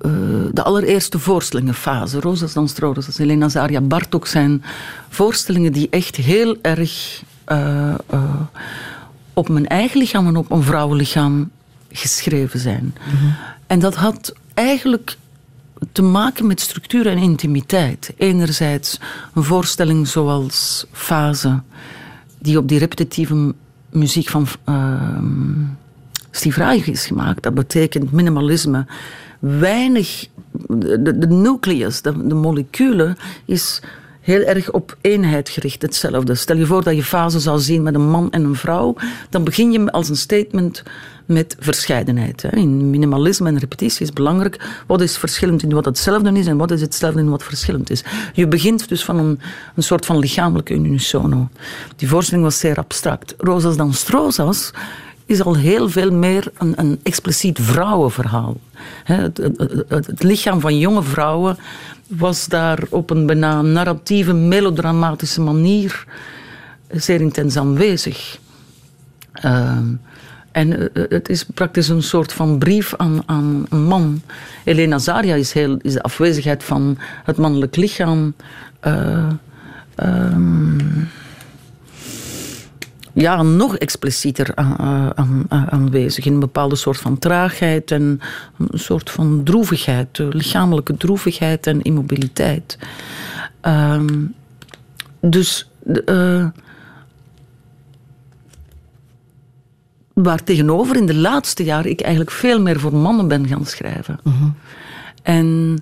S4: uh, de allereerste voorstellingenfase, Rosas dan Rosas, Elena Zaria, Bartok zijn voorstellingen die echt heel erg uh, op mijn eigen lichaam en op een vrouwenlichaam geschreven zijn. Mm -hmm. En dat had eigenlijk te maken met structuur en intimiteit. Enerzijds een voorstelling zoals Fase, die op die repetitieve muziek van uh, Steve Reich is gemaakt. Dat betekent minimalisme. Weinig, de, nucleus, de, de moleculen, is heel erg op eenheid gericht, hetzelfde. Stel je voor dat je fase zou zien met een man en een vrouw, dan begin je als een statement met verscheidenheid. In minimalisme en repetitie is belangrijk wat is verschillend in wat hetzelfde is en wat is hetzelfde in wat verschillend is. Je begint dus van een, een soort van lichamelijke unisono. Die voorstelling was zeer abstract. Rosas dan Strozas is al heel veel meer een, een expliciet vrouwenverhaal. Het, het, lichaam van jonge vrouwen was daar op een bijna narratieve, melodramatische manier zeer intens aanwezig. Uh, en eh, eh, het is praktisch een soort van brief aan, aan een man. Elena Zaria is, heel, is de afwezigheid van het mannelijk lichaam. Uh, ja, nog explicieter aan, aan, aanwezig. In een bepaalde soort van traagheid en een soort van droevigheid. Lichamelijke droevigheid en immobiliteit. Um, dus... Uh, Waar tegenover in de laatste jaren ik eigenlijk veel meer voor mannen ben gaan schrijven. -hmm. En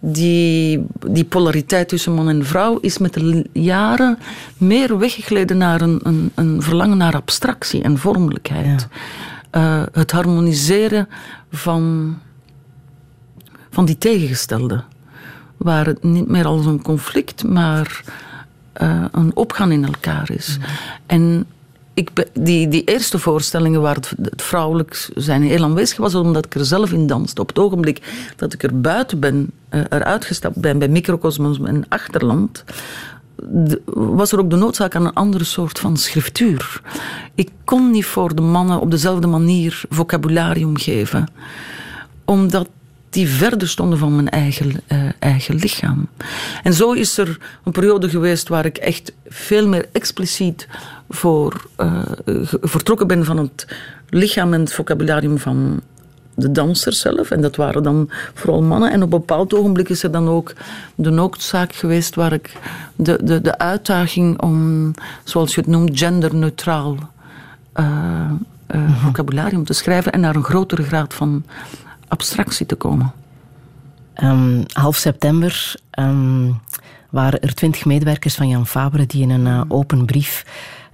S4: die, die polariteit tussen man en vrouw is met de jaren meer weggegleden naar een, een, een verlangen naar abstractie en vormelijkheid. Ja. Uh, het harmoniseren van, van die tegengestelde. Waar het niet meer als een conflict, maar uh, een opgaan in elkaar is. Mm. En ik, die, die eerste voorstellingen waar het, vrouwelijk zijn heel aanwezig was, omdat ik er zelf in danste. Op het ogenblik dat ik er buiten ben, uh, eruit gestapt ben bij Microcosmos en Achterland, was er ook de noodzaak aan een andere soort van schriftuur. Ik kon niet voor de mannen op dezelfde manier vocabularium geven, omdat die verder stonden van mijn eigen, uh, eigen lichaam. En zo is er een periode geweest waar ik echt veel meer expliciet voor, uh, vertrokken ben van het lichaam en het vocabularium van de dansers zelf. En dat waren dan vooral mannen. En op een bepaald ogenblik is er dan ook de noodzaak geweest waar ik de, de, de uitdaging om, zoals je het noemt, genderneutraal uh, uh, vocabularium te schrijven en naar een grotere graad van abstractie te komen.
S3: Um, half september um, waren er twintig medewerkers van Jan Fabre die in een uh, open brief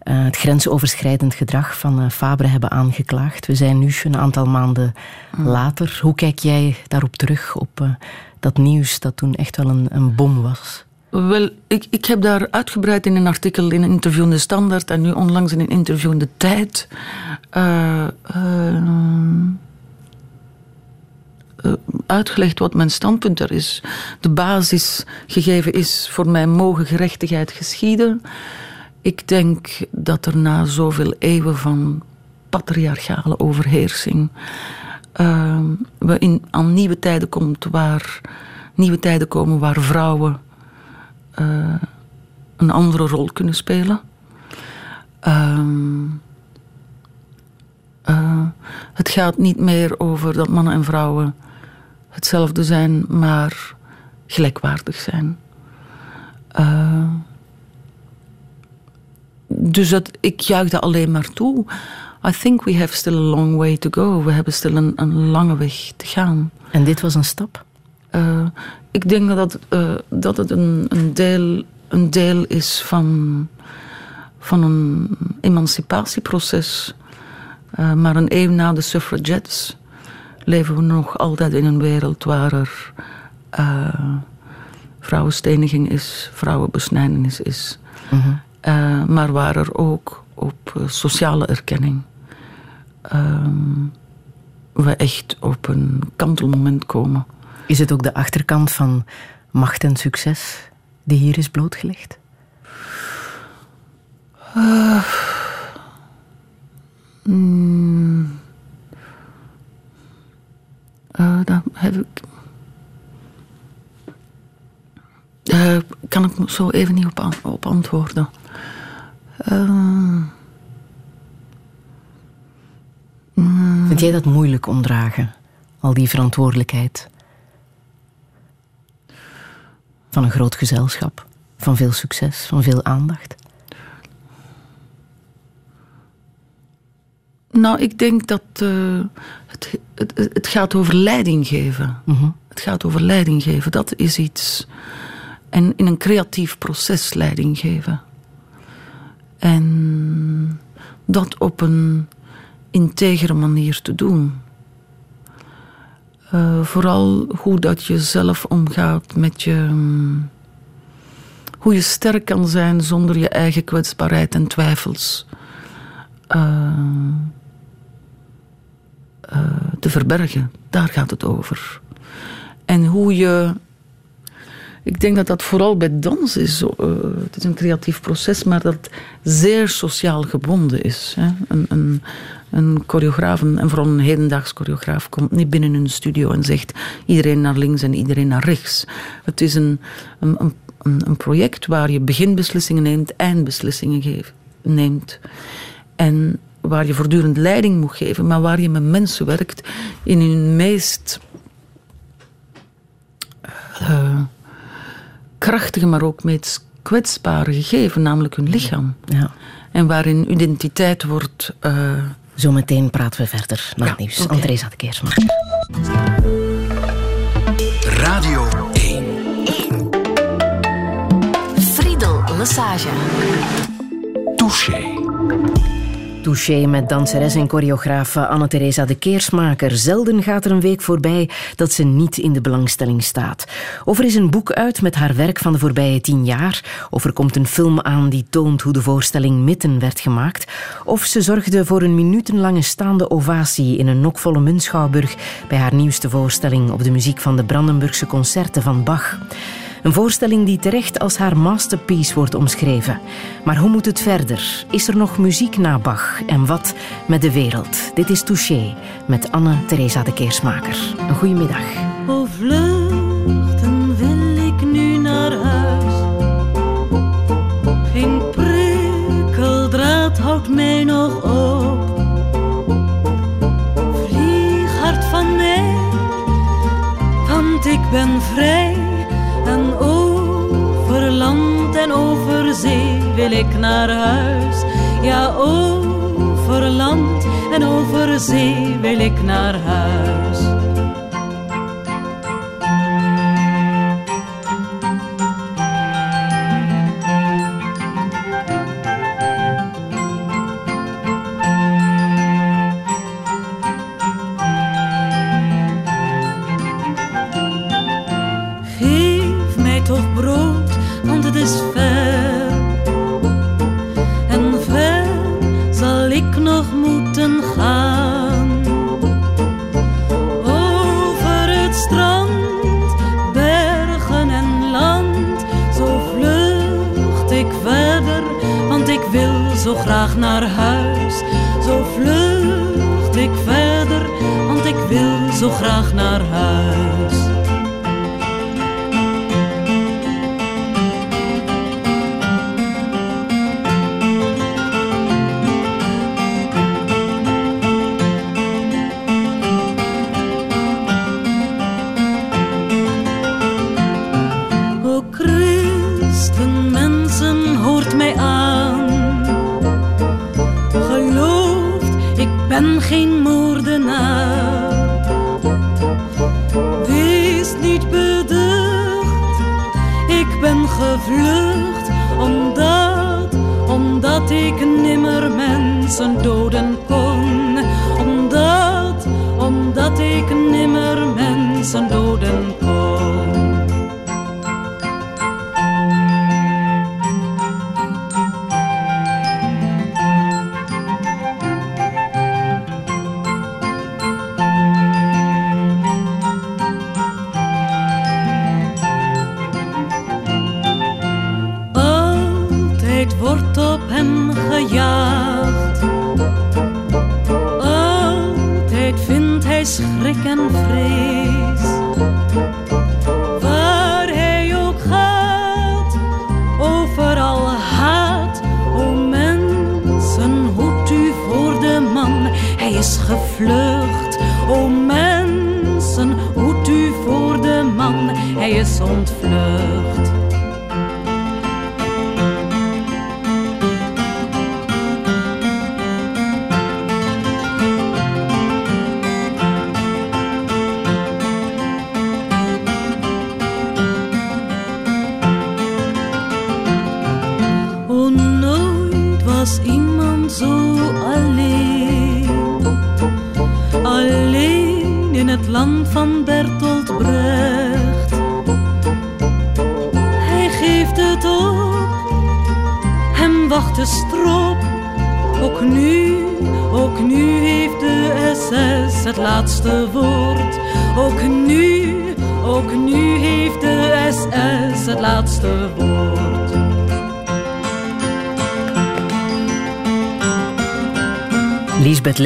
S3: uh, het grensoverschrijdend gedrag van uh, Fabre hebben aangeklaagd. We zijn nu een aantal maanden mm. later. Hoe kijk jij daarop terug, op dat nieuws dat toen echt wel een, een bom was?
S4: Wel, ik, ik heb daar uitgebreid in een artikel in een interview in de Standaard en nu onlangs in een interview in de Tijd eh, uitgelegd wat mijn standpunt er is. De basis gegeven is voor mij mogen gerechtigheid geschieden. Ik denk dat er na zoveel eeuwen van patriarchale overheersing uh, we in, aan nieuwe tijden komt waar nieuwe tijden komen waar vrouwen uh, een andere rol kunnen spelen. Uh, het gaat niet meer over dat mannen en vrouwen hetzelfde zijn, maar gelijkwaardig zijn. Uh, dus dat, ik juichte alleen maar toe. I think we have still a long way to go. We hebben stil een, een lange weg te gaan.
S3: En dit was een stap?
S4: Uh, ik denk dat, uh, dat het een, een, deel, een deel is van, van een emancipatieproces. Uh, maar een eeuw na de suffragettes leven we nog altijd in een wereld waar er vrouwensteniging is, vrouwenbesnijdenis is. Mm -hmm. maar waar er ook op sociale erkenning um, we echt op een kantelmoment komen.
S3: Is het ook de achterkant van macht en succes die hier is blootgelegd? Uh,
S4: mm, uh, daar heb ik. Uh, kan ik zo even niet op, op antwoorden. Uh,
S3: Mm. Vind jij dat moeilijk omdragen? Al die verantwoordelijkheid? Van een groot gezelschap, van veel succes, van veel aandacht?
S4: Nou, ik denk dat het, het, het, gaat over leiding geven. Mhm. Het gaat over leiding geven, dat is iets. En in een creatief proces leiding geven. En dat op een integere manier te doen. Uh, vooral hoe dat je zelf omgaat met je. Um, hoe je sterk kan zijn zonder je eigen kwetsbaarheid en twijfels uh, uh, te verbergen. Daar gaat het over. En hoe je. Ik denk dat dat vooral bij dans is. het is een creatief proces, maar dat zeer sociaal gebonden is. Hè. Een, een, een choreograaf, en vooral een hedendaags choreograaf, komt niet binnen een studio en zegt iedereen naar links en iedereen naar rechts. Het is een, een, een, een project waar je beginbeslissingen neemt, eindbeslissingen geeft, neemt. En waar je voortdurend leiding moet geven, maar waar je met mensen werkt in hun meest uh, krachtige, maar ook meest kwetsbare gegeven, namelijk hun lichaam. Ja. En waarin identiteit wordt uh,
S3: Zometeen praten we verder naar het nieuws. Okay. André Zatkeersma.
S2: Radio 1.
S6: 1. Friedel Lassage.
S2: Touché.
S3: Touché met danseres en choreograaf Anne-Theresa de Keersmaker. Zelden gaat er een week voorbij dat ze niet in de belangstelling staat. Of er is een boek uit met haar werk van de voorbije tien jaar. Of er komt een film aan die toont hoe de voorstelling Mitten werd gemaakt. Of ze zorgde voor een minutenlange staande ovatie in een nokvolle Munschouwburg bij haar nieuwste voorstelling op de muziek van de Brandenburgse concerten van Bach. Een voorstelling die terecht als haar masterpiece wordt omschreven. Maar hoe moet het verder? Is er nog muziek na Bach? En wat met de wereld? Dit is Touché met Anne-Theresa de Keersmaker. Een goede middag.
S1: O vluchten wil ik nu naar huis. Geen prikkeldraad houdt mij nog op. wil ik naar huis. Ja, over land en over zee wil ik naar huis. O christen mensen, hoort mij aan. Gelooft, ik ben geen. Mensen doden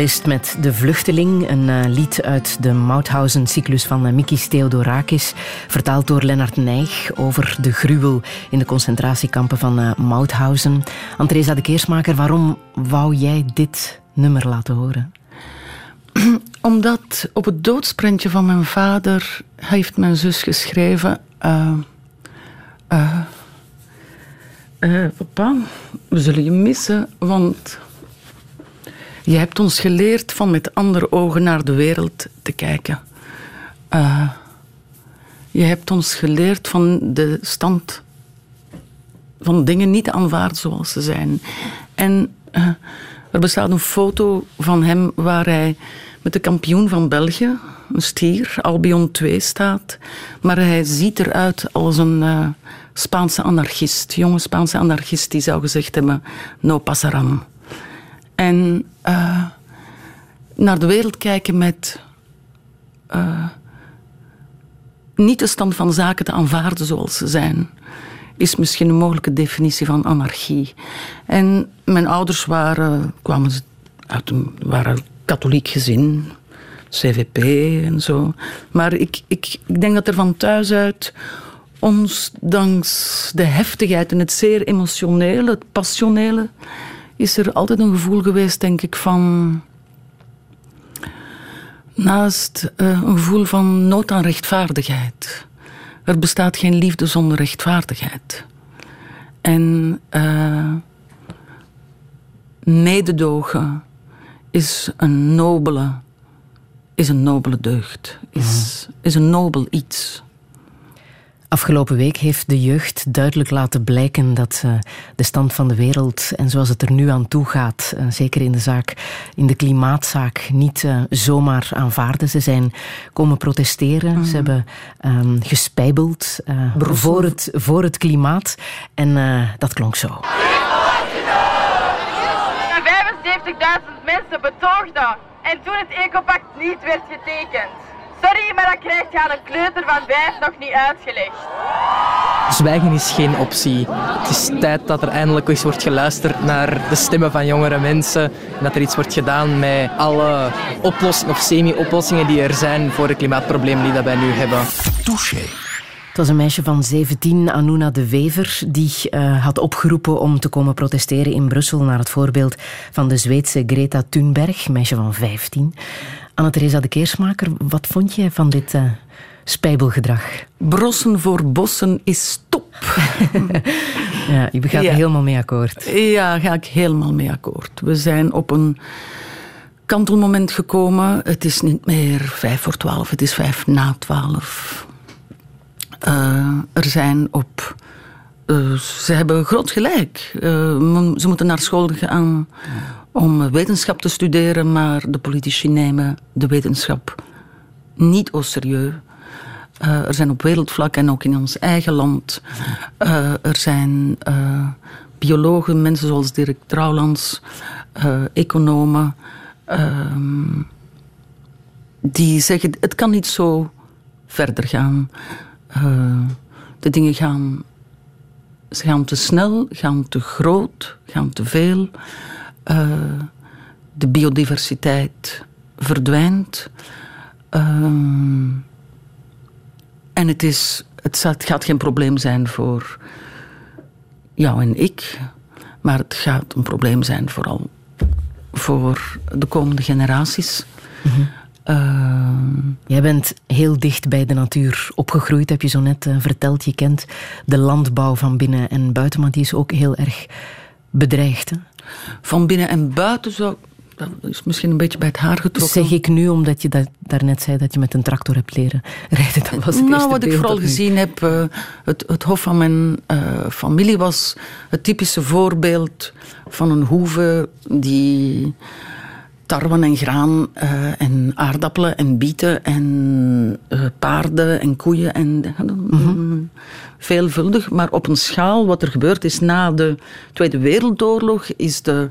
S3: Met De Vluchteling, een eh, lied uit de Mauthausen-cyclus van uh, Mikis Theodorakis, vertaald door Lennart Nijg over de gruwel in de concentratiekampen van uh, Mauthausen. Andresa de Keersmaker, waarom wou jij dit nummer laten horen?
S4: Omdat op het doodsprentje van mijn vader heeft mijn zus geschreven... eh, eh, eh, papa, we zullen je missen, want je hebt ons geleerd van met andere ogen naar de wereld te kijken. Eh, je hebt ons geleerd van de stand van dingen niet te aanvaarden zoals ze zijn. En eh, er bestaat een foto van hem waar hij met de kampioen van België, een stier, Albion 2 staat. Maar hij ziet eruit als een eh, Spaanse anarchist, jonge Spaanse anarchist die zou gezegd hebben: no pasaran. En eh, naar de wereld kijken met eh, niet de stand van zaken te aanvaarden zoals ze zijn, is misschien een mogelijke definitie van anarchie. En mijn ouders waren, kwamen uit een waren katholiek gezin, CVP en zo. Maar ik, ik, ik denk dat er van thuis uit ons, dankzij de heftigheid en het zeer emotionele, het passionele, is er altijd een gevoel geweest, denk ik, van. Naast uh, een gevoel van nood aan rechtvaardigheid. Er bestaat geen liefde zonder rechtvaardigheid. En uh, mededogen is een nobele, is een nobele deugd, is, mm. is een nobel iets.
S3: Afgelopen week heeft de jeugd duidelijk laten blijken dat uh, de stand van de wereld en zoals het er nu aan toe gaat, uh, zeker in de zaak, in de klimaatzaak, niet uh, zomaar aanvaarden. Ze zijn komen protesteren, mm. ze hebben um, gespijbeld voor, het, voor het klimaat en dat klonk zo.
S6: 75.000 mensen betoogden en toen het Ecopact niet werd getekend. Sorry, maar dat krijgt je aan een kleuter van vijf nog niet uitgelegd.
S7: Zwijgen is geen optie. Het is tijd dat er eindelijk eens wordt geluisterd naar de stemmen van jongere mensen. En dat er iets wordt gedaan met alle oplossingen of semi-oplossingen die er zijn voor de klimaatproblemen die dat wij nu hebben.
S2: Touché.
S3: Het was een meisje van 17, Anuna de Wever, die uh, had opgeroepen om te komen protesteren in Brussel naar het voorbeeld van de Zweedse Greta Thunberg, meisje van 15. Anne-Theresa de Keersmaker, wat vond jij van dit uh, spijbelgedrag?
S4: Brossen voor bossen is top.
S3: ja, je gaat ja. er helemaal mee akkoord.
S4: Ja, ga ik helemaal mee akkoord. We zijn op een kantelmoment gekomen. Het is niet meer vijf voor twaalf, het is vijf na twaalf. Uh, er zijn op. Uh, ze hebben groot gelijk. Uh, ze moeten naar school gaan om wetenschap te studeren, maar de politici nemen de wetenschap niet au serieus. er zijn op wereldvlak en ook in ons eigen land. er zijn biologen, mensen zoals Dirk Trouwlands, economen. Ehm, die zeggen: het kan niet zo verder gaan. De dingen gaan, gaan te snel, gaan te groot, gaan te veel. Uh, de biodiversiteit verdwijnt. Uh, en het, is, het gaat geen probleem zijn voor jou en ik, maar het gaat een probleem zijn vooral voor de komende generaties.
S3: Mm Jij bent heel dicht bij de natuur opgegroeid, heb je zo net uh, verteld. Je kent de landbouw van binnen en buiten, maar die is ook heel erg bedreigd. Hè?
S4: Van binnen en buiten zou dat is misschien een beetje bij het haar getrokken.
S3: Zeg ik nu, omdat je dat, daarnet zei dat je met een tractor hebt leren rijden. Dat was het
S4: nou, wat ik vooral gezien heb, uh, het, het hof van mijn uh, familie was het typische voorbeeld van een hoeve die tarwe en graan uh, en aardappelen en bieten en paarden en koeien en mm veelvuldig. Maar op een schaal, wat er gebeurd is na de Tweede Wereldoorlog, is de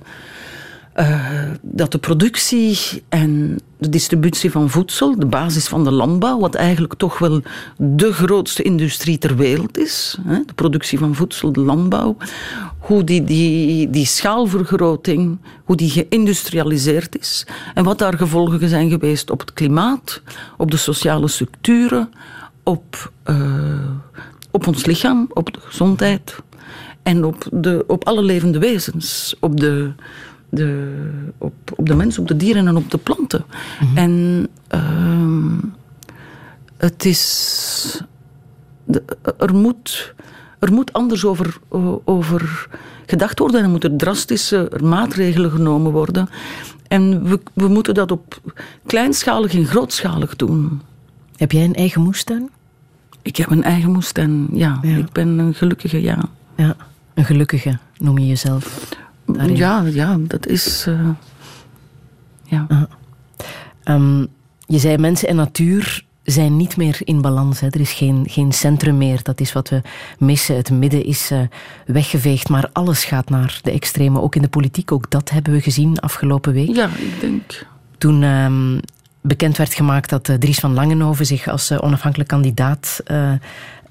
S4: uh, dat de productie en de distributie van voedsel, de basis van de landbouw, wat eigenlijk toch wel de grootste industrie ter wereld is, hè, de productie van voedsel, de landbouw, hoe die, die, die schaalvergroting, hoe die geïndustrialiseerd is en wat daar gevolgen zijn geweest op het klimaat, op de sociale structuren, op, uh, op ons lichaam, op de gezondheid en op, de, op alle levende wezens, op de de, op, op de mensen, op de dieren en op de planten. Mhm. En uh, het is. De, er, moet, er moet anders over, over gedacht worden en er moeten drastische maatregelen genomen worden. En we, we moeten dat op kleinschalig en grootschalig doen.
S3: Heb jij een eigen moestuin?
S4: Ik heb een eigen moestuin, ja. ja. Ik ben een gelukkige, ja.
S3: Ja, een gelukkige noem je jezelf.
S4: Ja, ja, dat is. Uh, ja.
S3: Um, je zei mensen en natuur zijn niet meer in balans. Hè. Er is geen, geen centrum meer. Dat is wat we missen. Het midden is uh, weggeveegd, maar alles gaat naar de extreme. Ook in de politiek, ook dat hebben we gezien afgelopen week.
S4: Ja, ik denk.
S3: Toen um, bekend werd gemaakt dat uh, Dries van Langenhoven zich als onafhankelijk kandidaat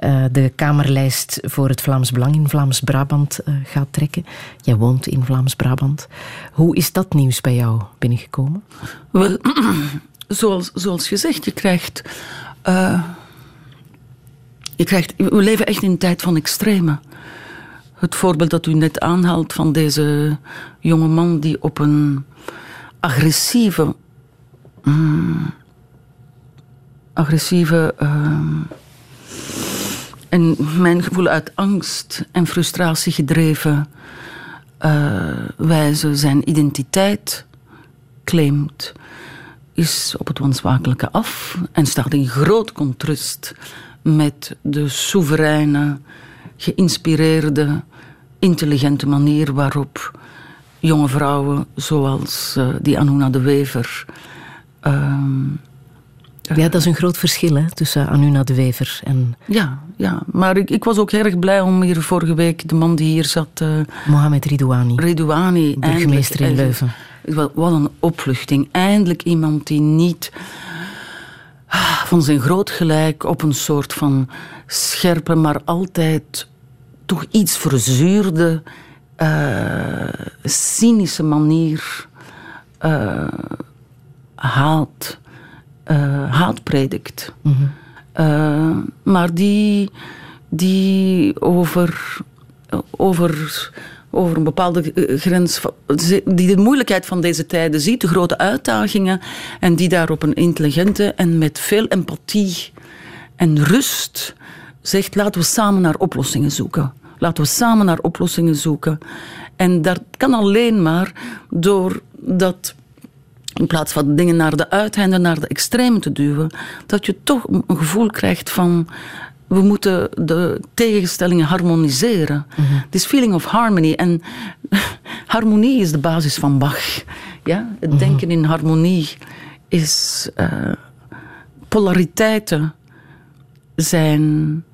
S3: uh, de Kamerlijst voor het Vlaams Belang in Vlaams-Brabant uh, gaat trekken. Jij woont in Vlaams-Brabant. Hoe is dat nieuws bij jou binnengekomen?
S4: Wel, zoals, zoals gezegd, je krijgt. Uh, je krijgt. We leven echt in een tijd van extreme. Het voorbeeld dat u net aanhaalt van deze jonge man die op een agressieve. Mm, agressieve. Uh, en mijn gevoel uit angst en frustratie gedreven uh, wijze zijn identiteit claimt, is op het wansmakelijke af en staat in groot contrast met de soevereine, geïnspireerde, intelligente manier waarop jonge vrouwen zoals uh, die Anuna de Wever uh,
S3: ja, dat is een groot verschil hè, tussen Anuna de Wever en...
S4: Ja, ja. maar ik, ik was ook erg blij om hier vorige week de man die hier zat... Uh,
S3: Mohamed Ridouani.
S4: Ridouani.
S3: Burgemeester in Leuven.
S4: Wat een opluchting. Eindelijk iemand die niet ah, van zijn groot gelijk op een soort van scherpe, maar altijd toch iets verzuurde, uh, cynische manier uh, haat uh, haat predikt. Mm maar die, die over, over, over een bepaalde eh, grens, die de moeilijkheid van deze tijden ziet, de grote uitdagingen, en die daar op een intelligente en met veel empathie en rust zegt: laten we samen naar oplossingen zoeken. Laten we samen naar oplossingen zoeken. En dat kan alleen maar doordat in plaats van dingen naar de uiteinden, naar de extremen te duwen, dat je toch een gevoel krijgt van we moeten de tegenstellingen harmoniseren. This feeling of harmony. En harmonie is de basis van Bach. Ja? Het denken in harmonie is uh, polariteiten zijn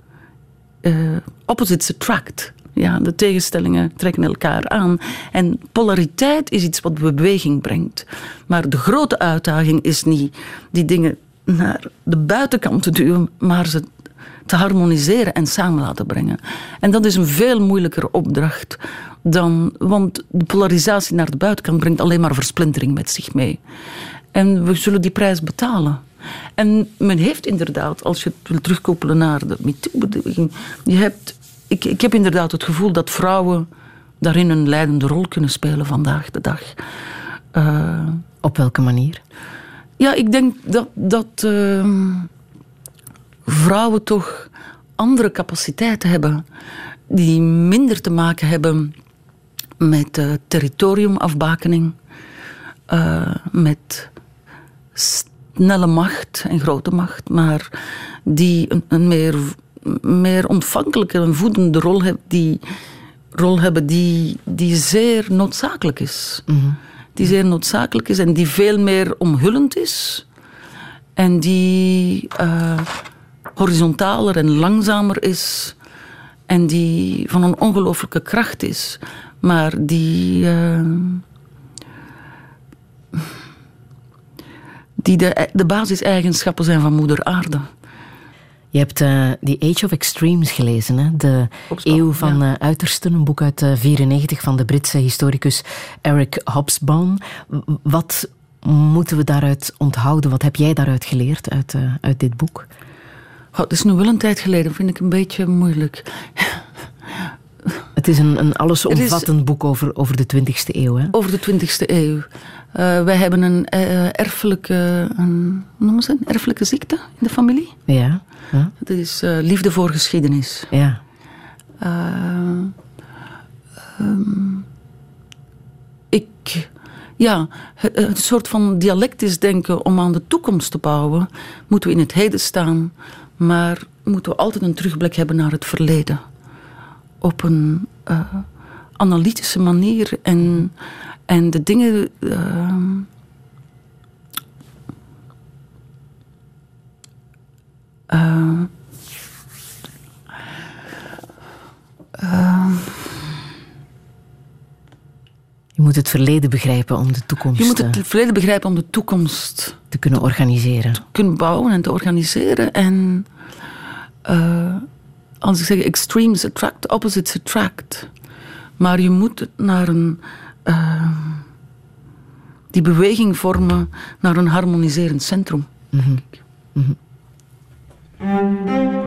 S4: uh, opposites attract. Ja, de tegenstellingen trekken elkaar aan. En polariteit is iets wat beweging brengt. Maar de grote uitdaging is niet die dingen naar de buitenkant te duwen, maar ze te harmoniseren en samen laten brengen. En dat is een veel moeilijkere opdracht dan, want de polarisatie naar de buitenkant brengt alleen maar versplintering met zich mee. En we zullen die prijs betalen. En men heeft inderdaad, als je het wil terugkoppelen naar de MeToo-beweging, je hebt, ik, ik heb inderdaad het gevoel dat vrouwen daarin een leidende rol kunnen spelen vandaag de dag.
S3: Uh, Op welke manier?
S4: Ja, ik denk dat, dat uh, vrouwen toch andere capaciteiten hebben, die minder te maken hebben met uh, territoriumafbakening, uh, met snelle macht en grote macht, maar die een, een meer, meer ontvankelijke en voedende rol, heb, die, rol hebben die, die zeer noodzakelijk is. Mm -hmm. Die zeer noodzakelijk is en die veel meer omhullend is. En die uh, horizontaler en langzamer is. En die van een ongelooflijke kracht is. Maar die. Uh, die de, de basiseigenschappen zijn van Moeder Aarde.
S3: Je hebt uh, The Age of Extremes gelezen, hè? de eeuw van ja. uh, uitersten, een boek uit 1994 uh, van de Britse historicus Eric Hobsbawm. Wat moeten we daaruit onthouden? Wat heb jij daaruit geleerd uit, uit dit boek?
S4: Oh, het is nu wel een tijd geleden, vind ik een beetje moeilijk.
S3: Het is een, een allesomvattend is, boek over, over de 20e eeuw. Hè?
S4: Over de 20e eeuw. Uh, wij hebben een uh, erfelijke, een, noemen ze, een erfelijke ziekte in de familie.
S3: Ja. ja.
S4: Dat is uh, liefde voor geschiedenis.
S3: Ja.
S4: Um, ik, ja, het, het soort van dialectisch denken om aan de toekomst te bouwen, moeten we in het heden staan, maar moeten we altijd een terugblik hebben naar het verleden op een analytische manier en, en de dingen. Uh, uh,
S3: je moet het verleden begrijpen om de toekomst...
S4: Je moet het verleden begrijpen om de toekomst...
S3: Te kunnen organiseren.
S4: Te kunnen bouwen en te organiseren. En uh, als ik zeg extremes attract, opposites attract. Maar je moet naar een... Uh, die beweging vormen naar een harmoniserend centrum. Mm -hmm. Mm -hmm.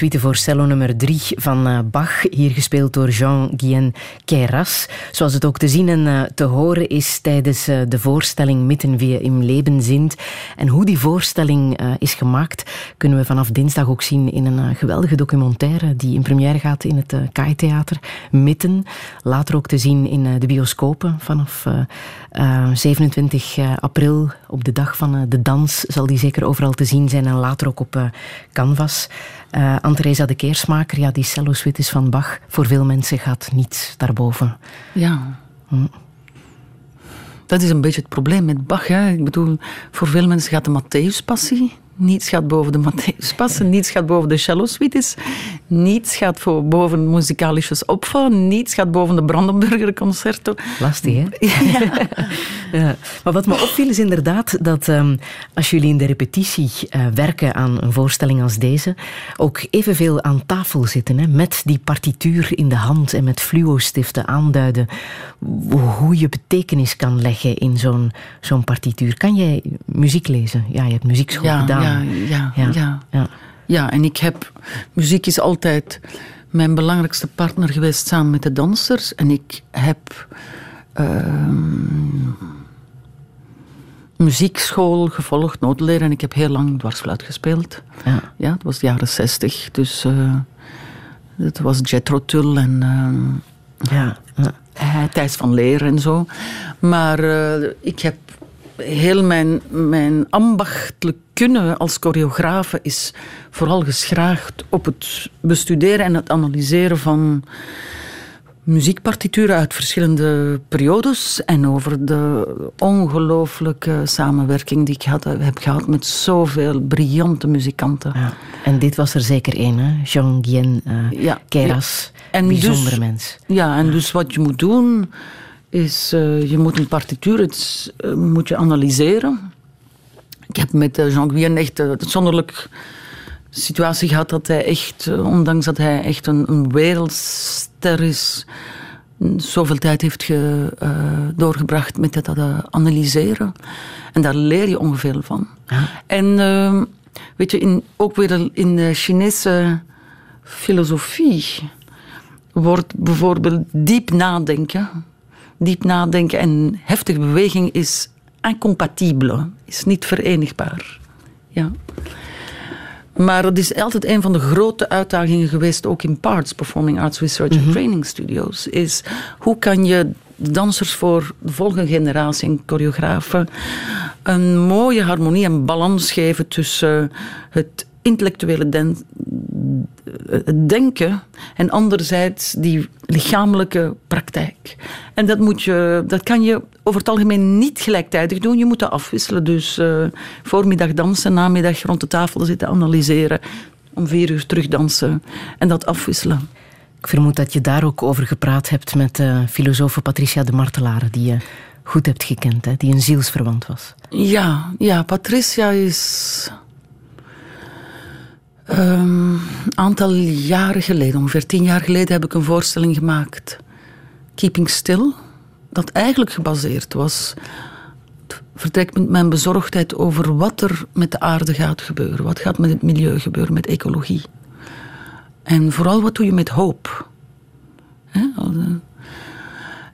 S3: Suite voor cello nummer 3 van uh, Bach, hier gespeeld door Jean-Guyen Queyras. Zoals het ook te zien en uh, te horen is tijdens uh, de voorstelling Mitten wir im Leben sind. En hoe die voorstelling is gemaakt, kunnen we vanaf dinsdag ook zien in een geweldige documentaire die in première gaat in het KAI-theater. Mitten, later ook te zien in de bioscopen vanaf 27 april op de dag van de dans zal die zeker overal te zien zijn en later ook op canvas. Uh, Andresa de Keersmaker, ja, die cello-suite is van Bach. Voor veel mensen gaat niets daarboven.
S4: Ja. Hm. Dat is een beetje het probleem met Bach. Hè. Ik bedoel, voor veel mensen gaat de Matthäus-passie niets gaat boven de Matthäus passen, niets gaat boven de cello suites, niets gaat voor boven muzikalisches opval, niets gaat boven de Brandenburger concerto.
S3: Lastig, hè? Ja. ja. Maar wat me opviel is inderdaad dat um, als jullie in de repetitie uh, werken aan een voorstelling als deze, ook evenveel aan tafel zitten, hè, met die partituur in de hand en met fluo-stiften aanduiden hoe je betekenis kan leggen in zo'n zo'n partituur. Kan jij muziek lezen? Ja, je hebt muziekschool
S4: ja,
S3: gedaan.
S4: Ja, ja, ja, ja. ja. ja en ik heb... Muziek is altijd mijn belangrijkste partner geweest samen met de dansers. En ik heb... Uh, muziekschool gevolgd, noodleraar. En ik heb heel lang dwarsfluit gespeeld. Ja. ja, het was de jaren zestig. Dus uh, het was Jethro Tull en... Uh, ja. ja. Thijs van Leer en zo. Maar uh, ik heb heel mijn, mijn ambachtelijk kunnen als choreografe is vooral geschraagd op het bestuderen en het analyseren van muziekpartituren uit verschillende periodes en over de ongelooflijke samenwerking die ik had, heb gehad met zoveel briljante muzikanten. Ja.
S3: En dit was er zeker één, hè? Jean Guyen uh, ja, Keras. Ja. bijzondere
S4: dus,
S3: mens.
S4: Ja, en dus wat je moet doen is, uh, je moet een partituur het, uh, moet je analyseren. Ik heb met uh, Jean Guyen echt een zonderlijk situatie gehad dat hij echt, ondanks dat hij echt een, een wereldster is, zoveel tijd heeft ge, doorgebracht met het analyseren. En daar leer je ongeveer van. En ehm, weet je, in, ook weer in de Chinese filosofie wordt bijvoorbeeld diep nadenken diep nadenken en heftige beweging is incompatibel, is niet verenigbaar. Ja. Maar het is altijd een van de grote uitdagingen geweest, ook in PARTS, Performing Arts Research and mhm. Training Studios, is hoe kan je dansers voor de volgende generatie en choreografen een mooie harmonie en balans geven tussen het intellectuele den denken en anderzijds die lichamelijke praktijk. En dat, moet je, dat kan je over het algemeen niet gelijktijdig doen. Je moet dat afwisselen. Dus uh, voormiddag dansen, namiddag rond de tafel zitten analyseren, om vier uur terug dansen en dat afwisselen.
S3: Ik vermoed dat je daar ook over gepraat hebt met uh, filosoof Patricia de Martelaar, die je goed hebt gekend, hè? die een zielsverwant was.
S4: Ja, ja Patricia is een ehm, aantal jaren geleden, ongeveer tien jaar geleden, heb ik een voorstelling gemaakt. Keeping Still. Dat eigenlijk gebaseerd was. Het met mijn bezorgdheid over wat er met de aarde gaat gebeuren. Wat gaat met het milieu gebeuren, met ecologie. En vooral wat doe je met hoop.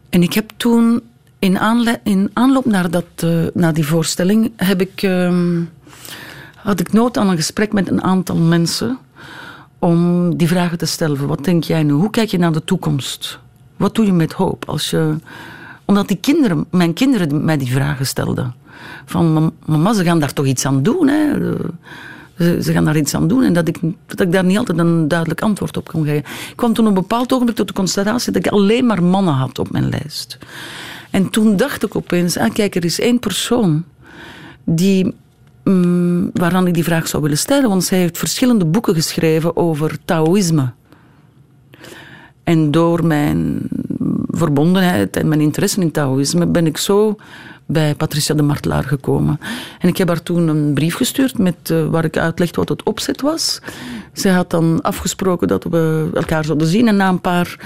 S4: En ik heb toen, in, aanloop naar, dat, uh, naar die voorstelling, heb ik. Ehm, had ik nood aan een gesprek met een aantal mensen om die vragen te stellen. Wat denk jij nu? Hoe kijk je naar de toekomst? Wat doe je met hoop? Als je, omdat die kinderen, mijn kinderen mij die vragen stelden. Van, mama, ze gaan daar toch iets aan doen, hè? Ze, gaan daar iets aan doen en dat ik, dat ik daar niet altijd een duidelijk antwoord op kon geven. Ik kwam toen op een bepaald ogenblik tot de constatatie dat ik alleen maar mannen had op mijn lijst. En toen dacht ik opeens, ah, kijk, er is één persoon die um, waaraan ik die vraag zou willen stellen. Want zij heeft verschillende boeken geschreven over Taoïsme. En door mijn verbondenheid en mijn interesse in Taoïsme ben ik zo bij Patricia de Martelaar gekomen. En ik heb haar toen een brief gestuurd met, uh, waar ik uitlegde wat het opzet was. Zij had dan afgesproken dat we elkaar zouden zien. En na een paar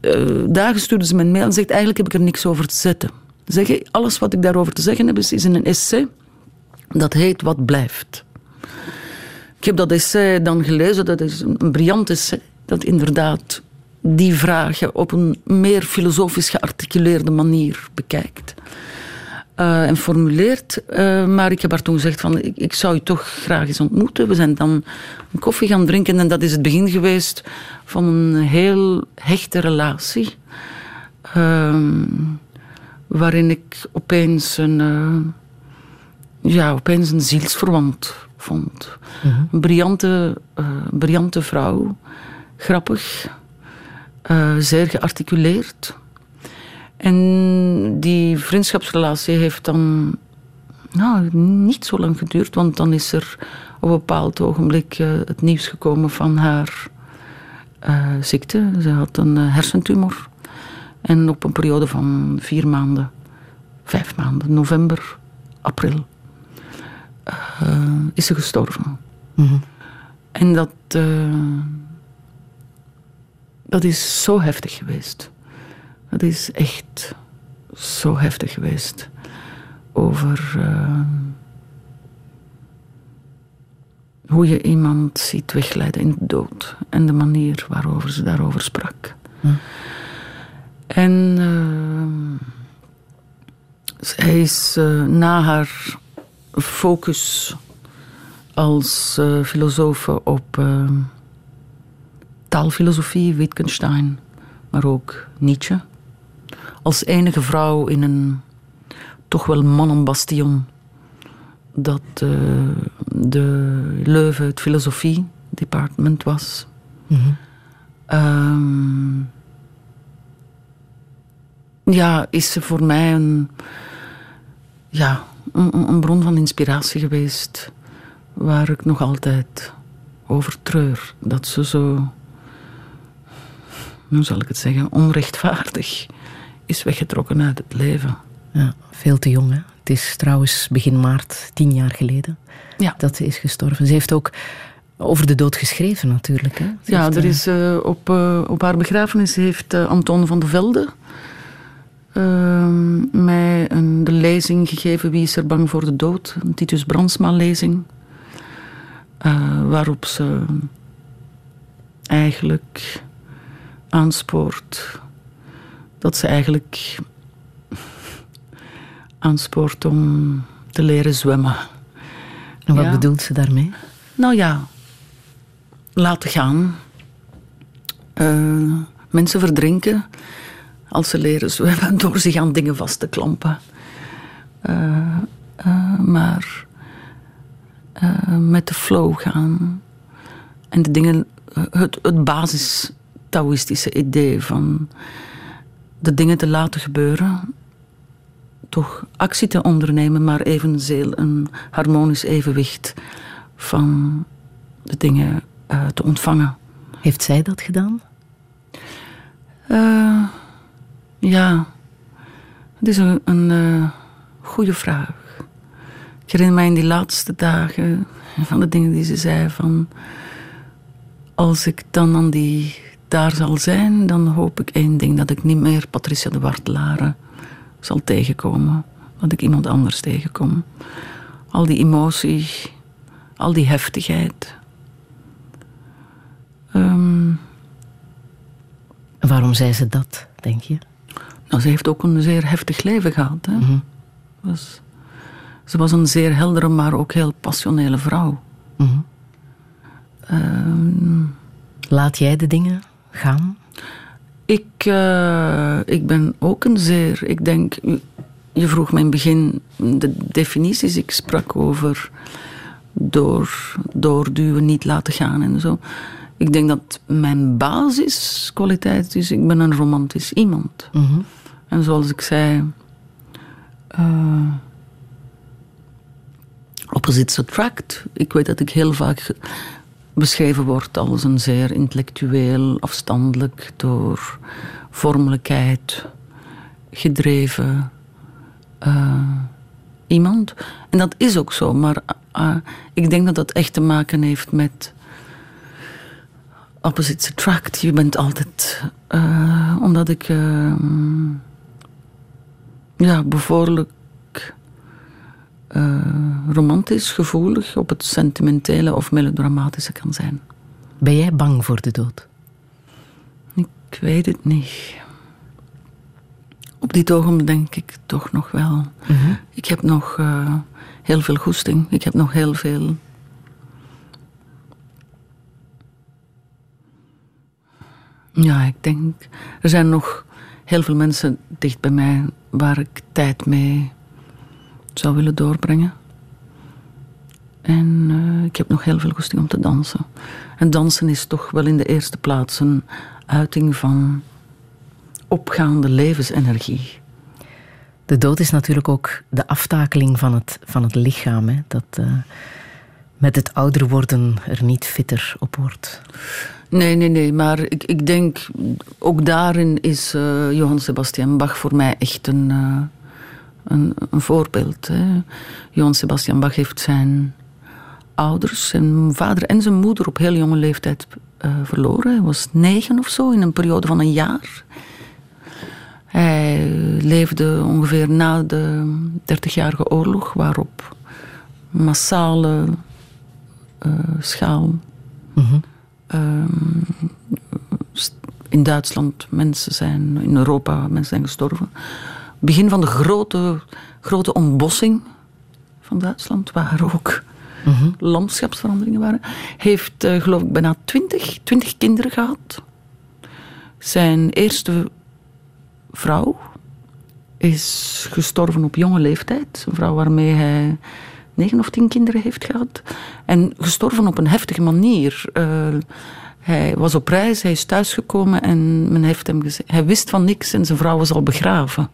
S4: uh, dagen stuurde ze me een mail en zegt: Eigenlijk heb ik er niks over te zetten. Zeg, alles wat ik daarover te zeggen heb is, is in een essay dat heet Wat blijft. Ik heb dat essay dan gelezen, dat is een briljant essay, dat inderdaad die vragen op een meer filosofisch gearticuleerde manier bekijkt. Uh, en formuleert. Uh, maar ik heb haar toen gezegd van, ik, ik, zou je toch graag eens ontmoeten. We zijn dan een koffie gaan drinken en dat is het begin geweest van een heel hechte relatie. Uh, waarin ik opeens een, ja, opeens een zielsverwant vond. Mhm. Een briljante, briljante vrouw, grappig, zeer gearticuleerd. En die vriendschapsrelatie heeft dan nou, niet zo lang geduurd, want dan is er op een bepaald ogenblik uh, het nieuws gekomen van haar ziekte. Ze had een hersentumor. En op een periode van vier maanden, vijf maanden, november, april, is ze gestorven. Mm -hmm. En dat, dat is zo heftig geweest. Het is echt zo heftig geweest. Over uh, hoe je iemand ziet wegleiden in de dood. En de manier waarover ze daarover sprak. Hm. En zij is na haar focus als uh, filosoof op taalfilosofie, Wittgenstein, maar ook Nietzsche als enige vrouw in een toch wel mannenbastion dat uh, de Leuven het filosofie department was. Mm um, ja, is ze voor mij een, ja, een, een, bron van inspiratie geweest waar ik nog altijd over treur. Dat ze zo, hoe zal ik het zeggen, onrechtvaardig is weggetrokken uit het leven.
S3: Ja, veel te jong, hè? Het is trouwens begin maart, tien jaar geleden, ja. dat ze is gestorven. Ze heeft ook over de dood geschreven, natuurlijk. Hè?
S4: ja, er is, uh, op, uh, op haar begrafenis heeft uh, Anton van de Velde ehm, mij een, de lezing gegeven Wie is er bang voor de dood? Een Titus Brandsma-lezing. waarop ze eigenlijk aanspoort dat ze eigenlijk aanspoort om te leren zwemmen.
S3: En wat bedoelt ze daarmee?
S4: Nou ja, laten gaan. Uh, mensen verdrinken als ze leren zwemmen door zich aan dingen vast te klampen. Uh, uh, maar met de flow gaan. En de dingen, het, het basis Taoïstische idee van de dingen te laten gebeuren, toch actie te ondernemen, maar evenzeer een harmonisch evenwicht van de dingen te ontvangen.
S3: Heeft zij dat gedaan?
S4: Uh, ja, het is een, uh, goede vraag. Ik herinner mij in die laatste dagen van de dingen die ze zei van als ik dan aan die daar zal zijn, dan hoop ik één ding: dat ik niet meer Patricia de Wartelaren zal tegenkomen. Dat ik iemand anders tegenkom. Al die emotie, al die heftigheid. Um,
S3: Waarom zei ze dat, denk je?
S4: Nou, ze heeft ook een zeer heftig leven gehad. Hè? Mm was, ze was een zeer heldere, maar ook heel passionele vrouw. Mm
S3: um, Laat jij de dingen gaan?
S4: Ik, uh, ik ben ook een zeer. Ik denk, je vroeg me in het begin de definities. Ik sprak over door, doorduwen, niet laten gaan en zo. Ik denk dat mijn basiskwaliteit is: ik ben een romantisch iemand. Mm -hmm. En zoals ik zei. Uh, opposites attract. Ik weet dat ik heel vaak beschreven wordt als een zeer intellectueel, afstandelijk, door vormelijkheid gedreven uh, iemand. En dat is ook zo, maar uh, ik denk dat dat echt te maken heeft met opposites attract. Je bent altijd, uh, omdat ik ja, bevorderlijk uh, romantisch, gevoelig, op het sentimentele of melodramatische kan zijn.
S3: Ben jij bang voor de dood?
S4: Ik weet het niet. Op dit ogenblik denk ik toch nog wel. Mhm. Ik heb nog uh, heel veel goesting. Ik heb nog heel veel. Ja, ik denk. Er zijn nog heel veel mensen dicht bij mij waar ik tijd mee zou willen doorbrengen. En uh, ik heb nog heel veel goesting om te dansen. En dansen is toch wel in de eerste plaats een uiting van opgaande levensenergie.
S3: De dood is natuurlijk ook de aftakeling van het, van het lichaam. Hè? Dat uh, met het ouder worden er niet fitter op wordt.
S4: Nee, nee, nee. Maar ik, ik denk, ook daarin is uh, Johann Sebastian Bach voor mij echt een, uh, een, voorbeeld. Johann Sebastian Bach heeft zijn ouders, zijn vader en zijn moeder op heel jonge leeftijd uh, verloren. Hij was negen of zo in een periode van een jaar. Hij leefde ongeveer na de Dertigjarige Oorlog, waarop massale schaal mm in Duitsland mensen zijn, in Europa mensen zijn gestorven. Begin van de grote, grote ontbossing van Duitsland, waar ook mm landschapsveranderingen waren. Heeft, uh, geloof ik, bijna twintig, twintig kinderen gehad. Zijn eerste vrouw is gestorven op jonge leeftijd. Een vrouw waarmee hij negen of tien kinderen heeft gehad. En gestorven op een heftige manier. Uh, hij was op reis, hij is thuisgekomen en men heeft hem gezegd... Hij wist van niks en zijn vrouw was al begraven.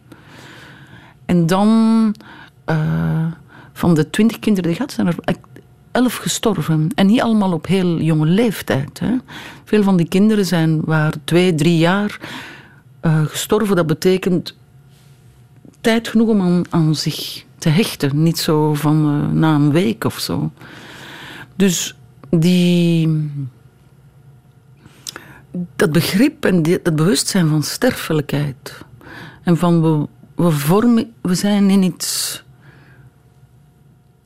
S4: En dan... Uh, van de twintig kinderen die had, zijn er elf gestorven. En niet allemaal op heel jonge leeftijd. Hè. Veel van die kinderen zijn waar twee, drie jaar uh, gestorven. Dat betekent tijd genoeg om aan, aan zich te hechten. Niet zo van uh, na een week of zo. Dus die, dat begrip en dat bewustzijn van sterfelijkheid. En van we, we vormen, we zijn in iets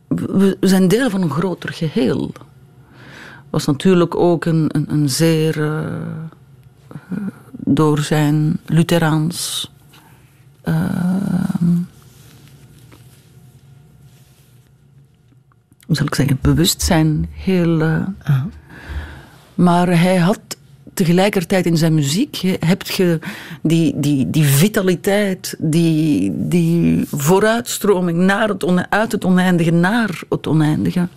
S4: we zijn deel van een groter geheel. Was natuurlijk ook een, een, een zeer uh, door zijn Lutheraans. Uh, hoe zal ik zeggen, bewustzijn heel. Uh, Maar hij had tegelijkertijd in zijn muziek heb je die, die, die vitaliteit, die, die vooruitstroming naar het uit het oneindige naar het oneindige.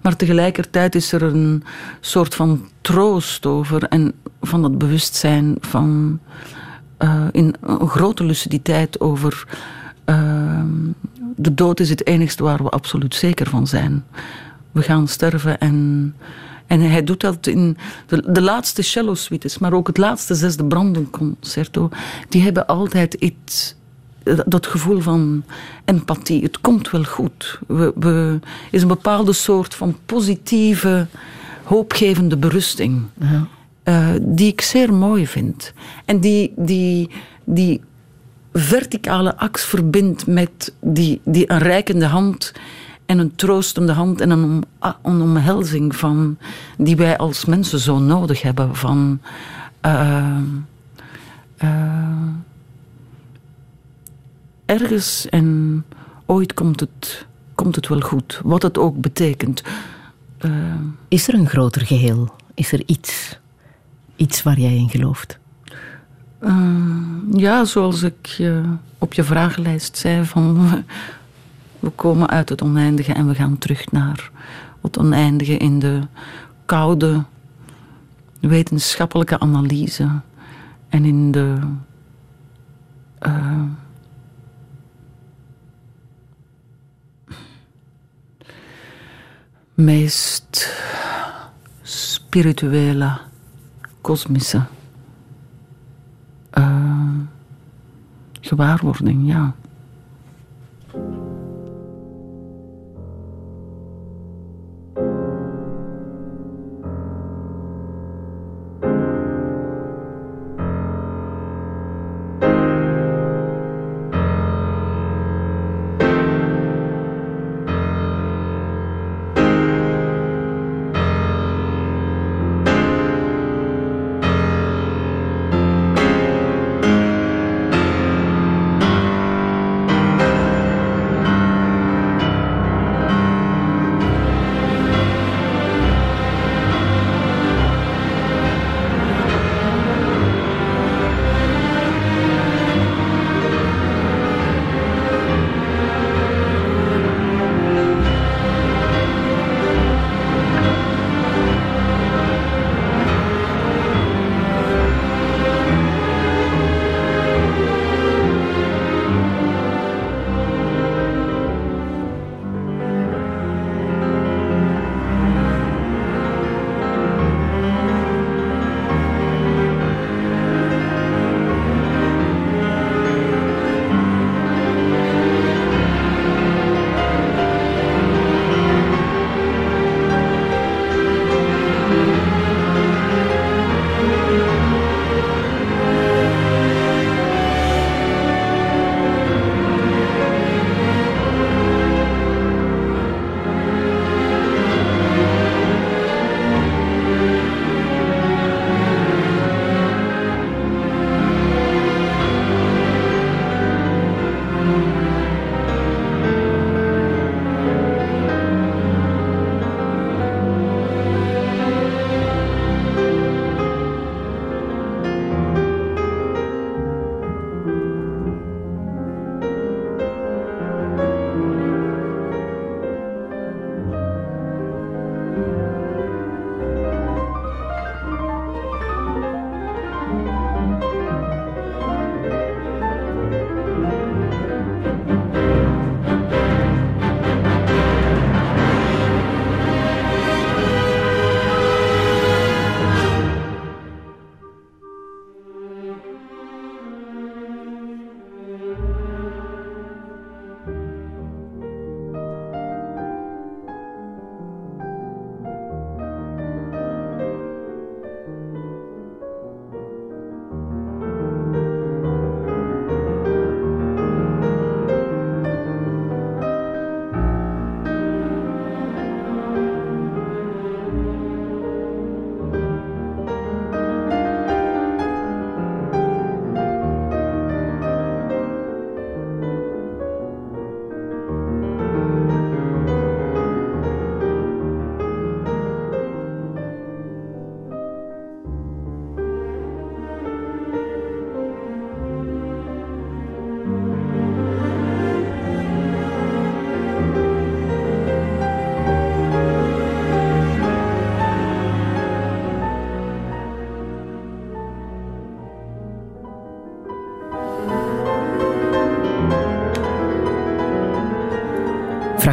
S4: Maar tegelijkertijd is er een soort van troost over en van dat bewustzijn van uh, in een grote luciditeit over uh, de dood is het enigste waar we absoluut zeker van zijn. We gaan sterven en en hij doet dat in de, de laatste cello suites, maar ook het laatste zesde Branden-concerto. Die hebben altijd iets, dat gevoel van empathie. Het komt wel goed. We, we is een bepaalde soort van positieve, hoopgevende berusting. Ja. Uh, die ik zeer mooi vind. En die, die, die verticale aks verbindt met die, die een reikende hand en een troostende hand en een, een omhelzing van, die wij als mensen zo nodig hebben. Van, uh, uh, ergens en ooit komt het, komt het wel goed, wat het ook betekent.
S3: Uh, Is er een groter geheel? Is er iets, iets waar jij in gelooft?
S4: Ja, zoals ik op je vragenlijst zei, van we komen uit het oneindige en we gaan terug naar het oneindige in de koude wetenschappelijke analyse en in de uh, meest spirituele, kosmische uh, gewaarwording, ja.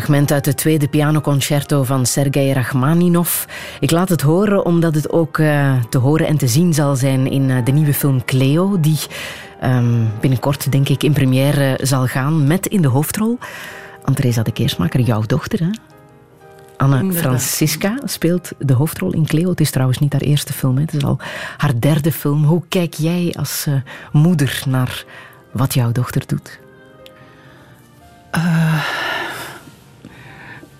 S3: Fragment uit het tweede pianoconcerto van Sergei Rachmaninov. Ik laat het horen omdat het ook uh, te horen en te zien zal zijn in uh, de nieuwe film Cleo, die um, binnenkort, denk ik, in première zal gaan met in de hoofdrol Andresa de Keersmaker, jouw dochter, hè? Anne Francisca speelt de hoofdrol in Cleo. Het is trouwens niet haar eerste film, hè. het is al haar derde film. Hoe kijk jij als uh, moeder naar wat jouw dochter doet?
S4: Uh,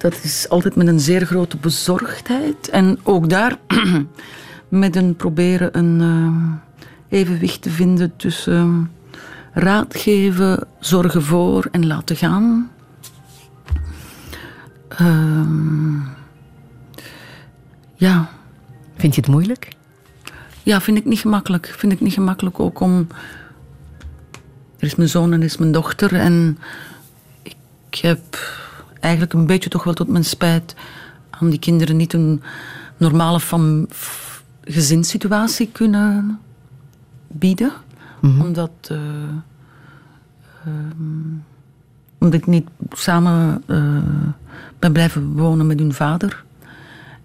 S4: dat is altijd met een zeer grote bezorgdheid. En ook daar met een proberen een uh, evenwicht te vinden tussen raad geven, zorgen voor en laten gaan. Uh, ja.
S3: Vind je het moeilijk?
S4: Ja, vind ik niet gemakkelijk. Vind ik niet gemakkelijk ook om. Er is mijn zoon en er is mijn dochter. En ik heb eigenlijk een beetje toch wel tot mijn spijt aan die kinderen niet een normale fam gezinssituatie kunnen bieden. Mm -hmm. Omdat. Uh, um, omdat ik niet samen uh, ben blijven wonen met hun vader.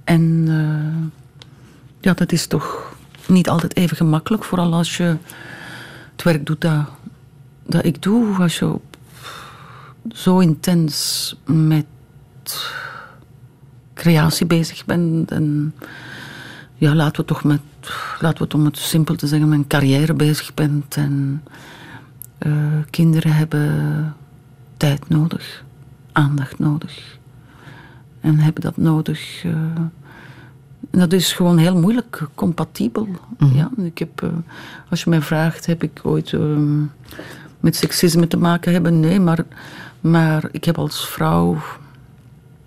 S4: En uh, ja, dat is toch niet altijd even gemakkelijk. Vooral als je het werk doet dat, dat ik doe. Als je zo intens met creatie bezig bent. En ja, laten we toch met, laten we het om het simpel te zeggen, met een carrière bezig bent. En uh, kinderen hebben tijd nodig, aandacht nodig. En hebben dat nodig. Uh, en dat is gewoon heel moeilijk compatibel. Mm. Ja, ik heb, uh, als je mij vraagt, heb ik ooit uh, met seksisme te maken hebben? Nee, maar, maar ik heb als vrouw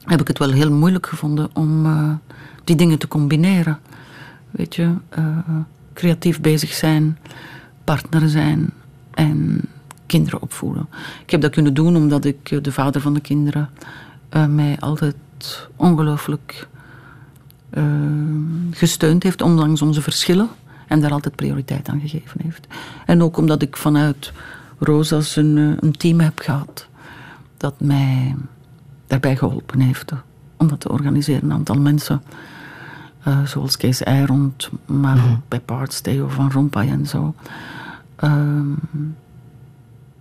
S4: heb ik het wel heel moeilijk gevonden om die dingen te combineren. Weet je, creatief bezig zijn, partner zijn en kinderen opvoeden. Ik heb dat kunnen doen omdat ik de vader van de kinderen mij altijd ongelooflijk gesteund heeft, ondanks onze verschillen. En daar altijd prioriteit aan gegeven heeft. En ook omdat ik vanuit Rosa's een, eh, een team heb gehad dat mij daarbij geholpen heeft om dat te organiseren. Een aantal mensen, uh, zoals Kees Eirond, maar mm -hmm. bij Parts, Theo van Rompuy en zo. Uh,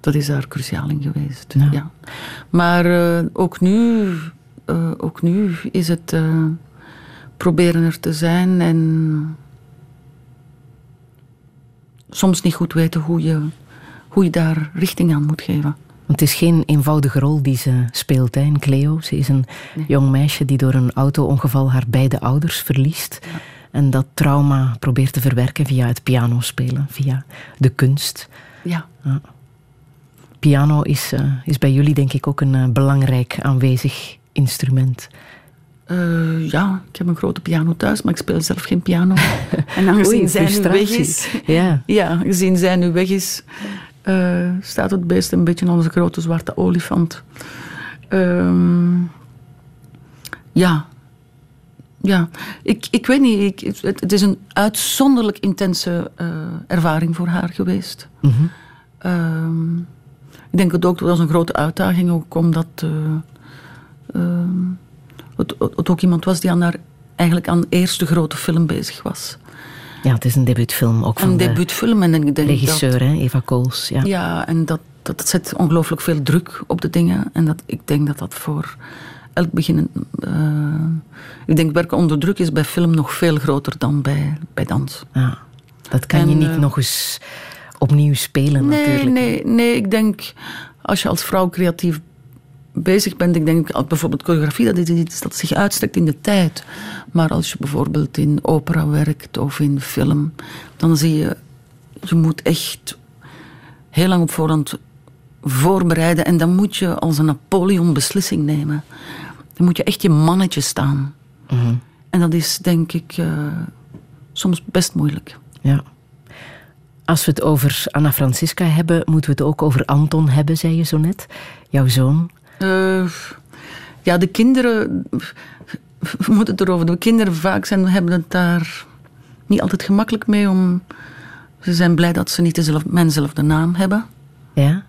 S4: dat is daar cruciaal in geweest. Ja. ja. Maar uh, ook, nu, uh, ook nu is het proberen er te zijn en soms niet goed weten hoe je, hoe je daar richting aan moet geven.
S3: Want het is geen eenvoudige rol die ze speelt hè, in Cleo. Ze is een nee. jong meisje die door een auto-ongeval haar beide ouders verliest. Ja. En dat trauma probeert te verwerken via het pianospelen, via de kunst.
S4: Ja.
S3: ja piano is, uh, is bij jullie denk ik ook een uh, belangrijk aanwezig instrument.
S4: Uh, ja, ik heb een grote piano thuis, maar ik speel zelf geen piano. en aangezien zij nu weg is,
S3: ja.
S4: ja, gezien zij nu weg is, staat het beest een beetje onze grote zwarte olifant. Um, ja, ja, ik, ik weet niet. Ik, het, het, is een uitzonderlijk intense ervaring voor haar geweest.
S3: Mm -hmm.
S4: um, ik denk dat ook, was een grote uitdaging, ook omdat uh, uh, het, het, ook iemand was die aan haar, eigenlijk aan de eerste grote film bezig was.
S3: Ja, het is een debuutfilm ook van
S4: een debuutfilm en ik denk
S3: regisseur,
S4: dat,
S3: hè, Eva Kools. Ja,
S4: ja en dat, dat, dat zet ongelooflijk veel druk op de dingen. En dat, ik denk dat dat voor elk begin... Uh, ik denk werken onder druk is bij film nog veel groter dan bij, bij dans.
S3: Ja, dat kan en, je niet nog eens opnieuw spelen
S4: nee,
S3: natuurlijk.
S4: Nee, nee, ik denk als je als vrouw creatief bezig bent, ik denk bijvoorbeeld choreografie, dat is iets dat zich uitstrekt in de tijd. Maar als je bijvoorbeeld in opera werkt of in film, dan zie je, je moet echt heel lang op voorhand voorbereiden en dan moet je als een Napoleon beslissing nemen. Dan moet je echt je mannetje staan.
S3: Mm -hmm.
S4: En dat is denk ik uh, soms best moeilijk.
S3: Ja. Als we het over Anna Francisca hebben, moeten we het ook over Anton hebben, zei je zo net. Jouw zoon.
S4: Uh, ja, de kinderen. We moeten het erover. De kinderen vaak zijn, hebben het daar niet altijd gemakkelijk mee. Om, ze zijn blij dat ze niet dezelfde, mijnzelfde naam hebben.
S3: Ja.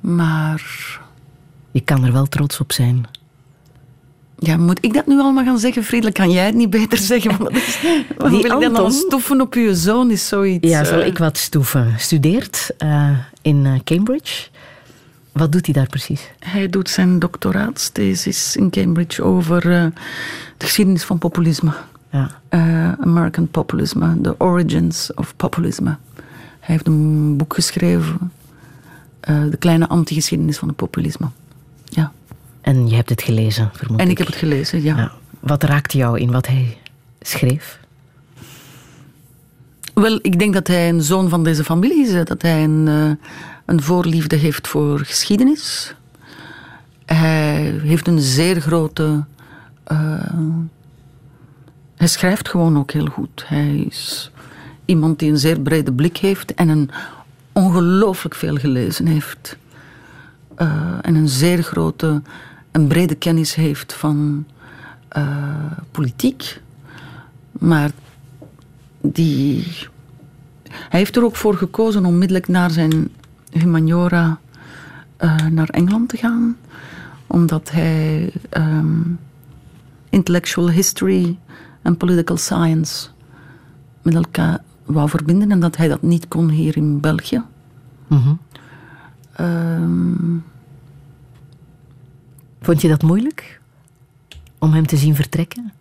S4: Maar.
S3: Je kan er wel trots op zijn.
S4: Ja, moet ik dat nu allemaal gaan zeggen, Friedelijk? Kan jij het niet beter zeggen? Want wil ik dan al stoffen op je zoon is zoiets.
S3: Ja, zal
S4: eh,
S3: ik wat stoeven. Studeert eh, in eh, Cambridge. Wat doet hij daar precies?
S4: Hij doet zijn doctoraatsthesis in Cambridge over eh, de geschiedenis van populisme.
S3: Ja.
S4: Eh, American Populism, The Origins of Populism. Hij heeft een boek geschreven, eh, De kleine antigeschiedenis van het populisme. Ja.
S3: En je hebt het gelezen, vermoed
S4: En ik heb het gelezen, ja.
S3: Ja. Wat raakte jou in wat hij schreef?
S4: Wel, ik denk dat hij een zoon van deze familie is. Dat hij een, een voorliefde heeft voor geschiedenis. Hij heeft een zeer grote... eh, hij schrijft gewoon ook heel goed. Hij is iemand die een zeer brede blik heeft en een ongelooflijk veel gelezen heeft. Eh, en een zeer grote en brede kennis heeft van eh, politiek. Maar die... Hij heeft er ook voor gekozen onmiddellijk naar zijn humaniora eh, naar Engeland te gaan. Omdat hij ehm, intellectual history en political science met elkaar wou verbinden. En dat hij dat niet kon hier in België.
S3: Mhm.
S4: Ehm,
S3: Vond je dat moeilijk? Om hem te zien vertrekken?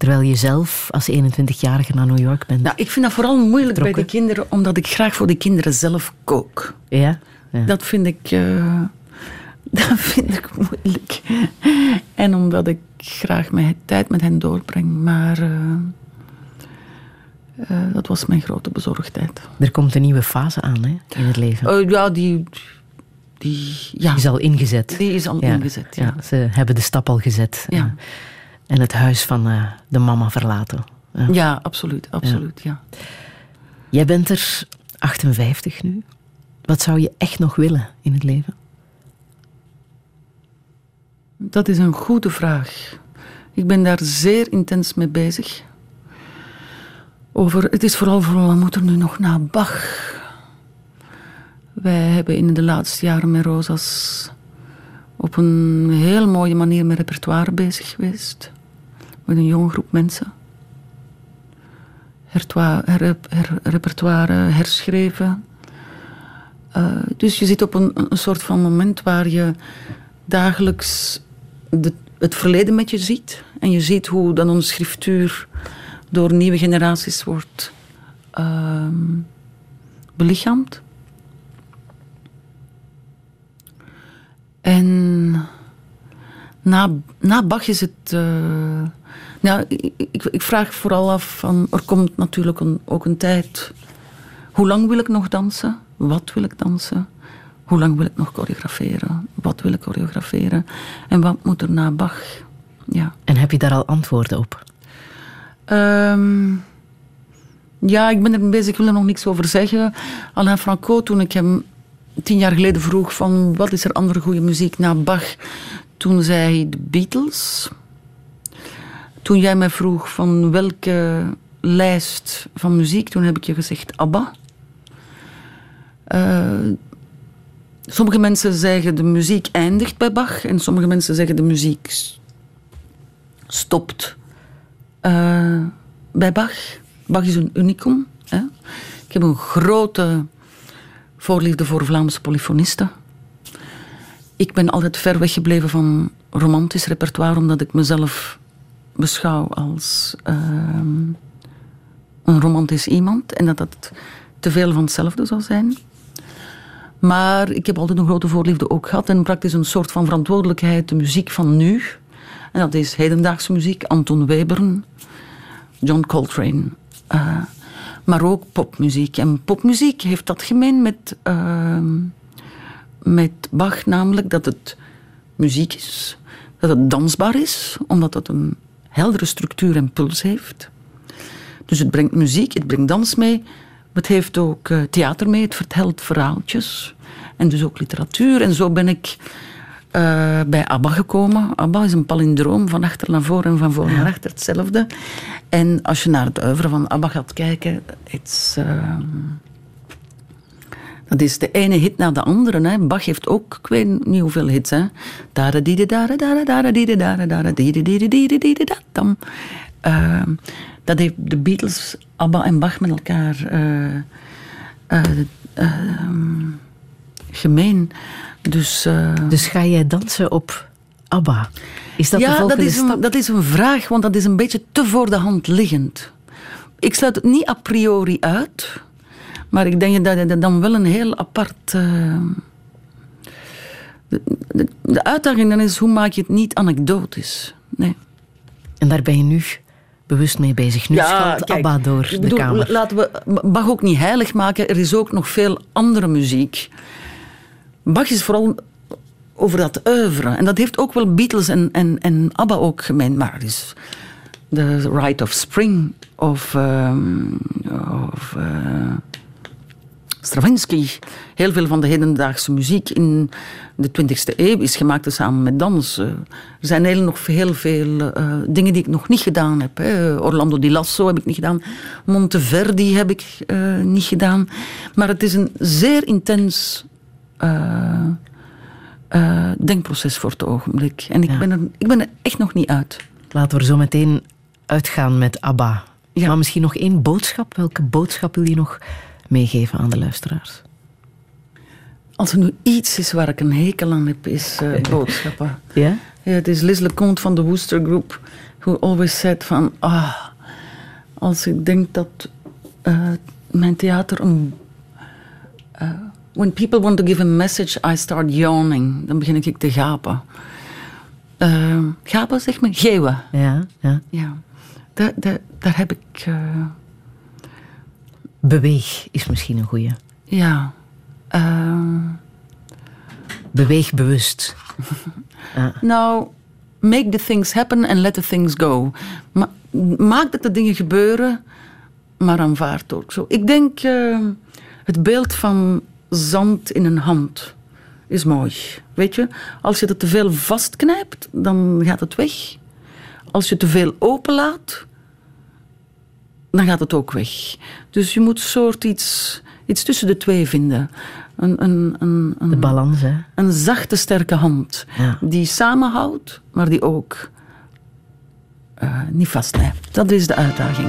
S3: Terwijl je zelf als 21-jarige naar New York bent.
S4: nou, ik vind dat vooral moeilijk bij de kinderen, omdat ik graag voor de kinderen zelf kook.
S3: Ja? ja.
S4: Dat vind ik, eh, dat vind ik moeilijk. En omdat ik graag mijn tijd met hen doorbreng. Maar eh, eh, dat was mijn grote bezorgdheid.
S3: Er komt een nieuwe fase aan hè, in het leven.
S4: Eh, ja, die, die, ja,
S3: Die is al ingezet.
S4: die is al
S3: Ja,
S4: ingezet. Ja.
S3: ja, ze hebben de stap al gezet.
S4: Ja.
S3: En het huis van eh, de mama verlaten. Ja.
S4: Ja, absoluut. absoluut ja.
S3: Jij bent er 58 nu. Wat zou je echt nog willen in het leven?
S4: Dat is een goede vraag. Ik ben daar zeer intens mee bezig. Over, het is vooral voor wat moet er nu nog na Bach? Wij hebben in de laatste jaren met Rosas op een heel mooie manier met repertoire bezig geweest. Met een jonge groep mensen. Repertoire herschreven. Eh, dus je zit op een, een soort van moment waar je dagelijks de, het verleden met je ziet. En je ziet hoe dan onze schriftuur door nieuwe generaties wordt ehm, belichaamd. En na, na Bach is het. eh, nou, ik, ik, vraag vooral af van. Er komt natuurlijk een, ook een tijd. Hoe lang wil ik nog dansen? Wat wil ik dansen? Hoe lang wil ik nog choreograferen? Wat wil ik choreograferen? En wat moet er na Bach? Ja.
S3: En heb je daar al antwoorden op?
S4: Ehm, ja, ik ben er bezig, ik wil er nog niks over zeggen. Alain Franco, toen ik hem tien jaar geleden vroeg van wat is er andere goede muziek na Bach, toen zei hij de Beatles. Toen jij mij vroeg van welke lijst van muziek, toen heb ik je gezegd ABBA. Eh, sommige mensen zeggen de muziek eindigt bij Bach en sommige mensen zeggen de muziek stopt eh, bij Bach. Bach is een unicum. Hè? Ik heb een grote voorliefde voor Vlaamse polyfonisten. Ik ben altijd ver weggebleven van romantisch repertoire, omdat ik mezelf beschouw als ehm, een romantisch iemand en dat dat te veel van hetzelfde zou zijn. Maar ik heb altijd een grote voorliefde ook gehad en praktisch een soort van verantwoordelijkheid, de muziek van nu. En dat is hedendaagse muziek, Anton Webern, John Coltrane. eh, maar ook popmuziek. En popmuziek heeft dat gemeen met, ehm, met Bach, namelijk dat het muziek is, dat het dansbaar is, omdat het een heldere structuur en puls heeft. Dus het brengt muziek, het brengt dans mee, het heeft ook eh, theater mee, het vertelt verhaaltjes en dus ook literatuur. En zo ben ik eh, bij ABBA gekomen. ABBA is een palindroom van achter naar voor en van voor naar achter hetzelfde. En als je naar het oeuvre van ABBA gaat kijken, it's, ehm, Dat is de ene hit na de andere. Hè. Bach heeft ook, ik weet niet hoeveel hits. Hè. Dide dide dide dide dide dide. Uh, dat heeft de Beatles, ABBA en Bach met elkaar uh, uh, gemeen. Dus,
S3: dus ga jij dansen op ABBA? Is dat
S4: ja,
S3: de
S4: dat is,
S3: stap?
S4: een, dat is een vraag, want dat is een beetje te voor de hand liggend. Ik sluit het niet a priori uit, maar ik denk dat het dan wel een heel apart. Uh, de, de, de, uitdaging dan is hoe maak je het niet anekdotisch. Nee.
S3: En daar ben je nu bewust mee bezig. Nu ja, kijk, ABBA door de
S4: bedoel,
S3: kamer.
S4: Laten we Bach ook niet heilig maken. Er is ook nog veel andere muziek. Bach is vooral over dat oeuvre. En dat heeft ook wel Beatles en, en, en ABBA ook gemeen. Maar het is The Rite of Spring of, um, of uh, Stravinsky. Heel veel van de hedendaagse muziek in de 20e eeuw is gemaakt samen met dansen. Er zijn heel, nog heel veel uh, dingen die ik nog niet gedaan heb. Hè. Orlando di Lasso heb ik niet gedaan. Monteverdi heb ik uh, niet gedaan. Maar het is een zeer intens uh, denkproces voor het ogenblik. En ik, ja. ben er, ik ben er echt nog niet uit.
S3: Laten we er zo meteen uitgaan met ABBA. Ja. Maar misschien nog één boodschap. Welke boodschap wil je nog meegeven aan de luisteraars?
S4: Als er nu iets is waar ik een hekel aan heb, is uh, boodschappen.
S3: Ja?
S4: ja? Het is Liz LeConte van de Wooster Group, who always said van... Ah, als ik denk dat uh, mijn theater een... Uh, when people want to give a message, I start yawning. Dan begin ik te gapen. gapen, zeg maar? Geeuwen.
S3: Ja, ja.
S4: ja. Daar, daar, daar heb ik...
S3: Beweeg is misschien een goeie.
S4: Ja. Uh...
S3: Beweeg bewust.
S4: ja. Nou, make the things happen and let the things go. Ma maak dat de dingen gebeuren, maar aanvaard ook zo. Ik denk, uh, het beeld van zand in een hand is mooi. Weet je, als je het te veel vastknijpt, dan gaat het weg. Als je te veel openlaat, dan gaat het ook weg. Dus je moet een soort iets, iets tussen de twee vinden. Een, een, een, een
S3: de balans, hè?
S4: Een zachte, sterke hand.
S3: Ja.
S4: Die samenhoudt, maar die ook uh, niet vastknijpt. Dat is de uitdaging.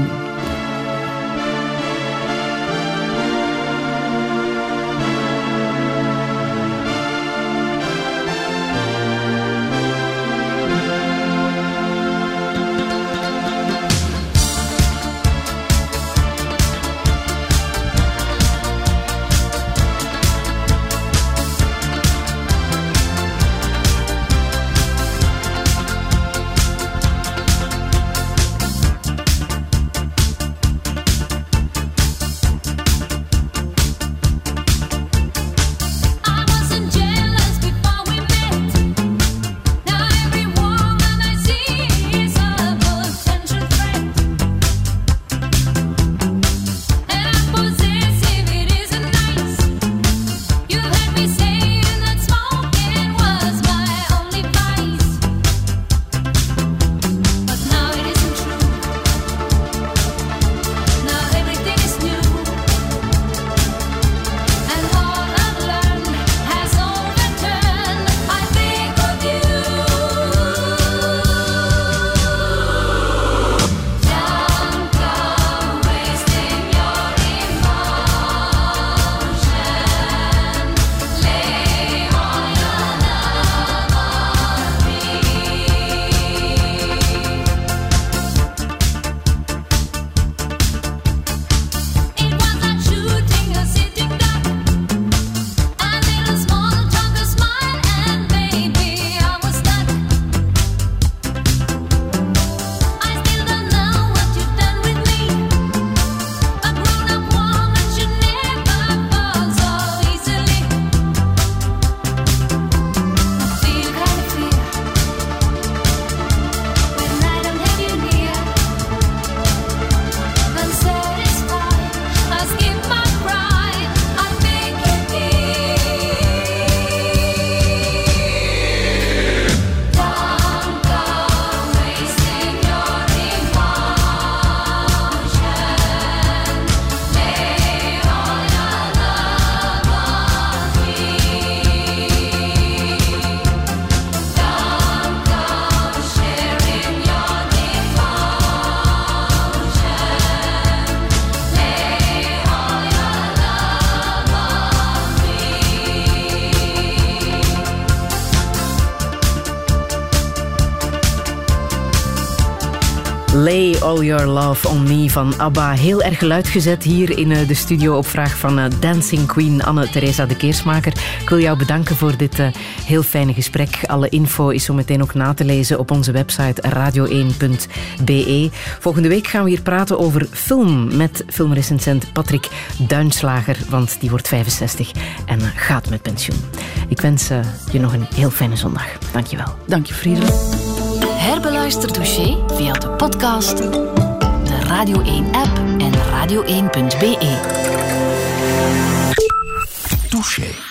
S3: All Your Love On Me van ABBA. Heel erg geluid gezet hier in eh, de studio op vraag van eh, Dancing Queen Anne-Theresa de Keersmaker. Ik wil jou bedanken voor dit eh, heel fijne gesprek. Alle info is zo meteen ook na te lezen op onze website radio1.be. Volgende week gaan we hier praten over film met filmrecensent Patrick Duinslager, want die wordt 65 en gaat met pensioen. Ik wens je nog een heel fijne zondag. Dank je wel.
S4: Dank je.
S8: Herbeluister Touché via de podcast, de Radio 1-app en radio1.be.
S2: Touché.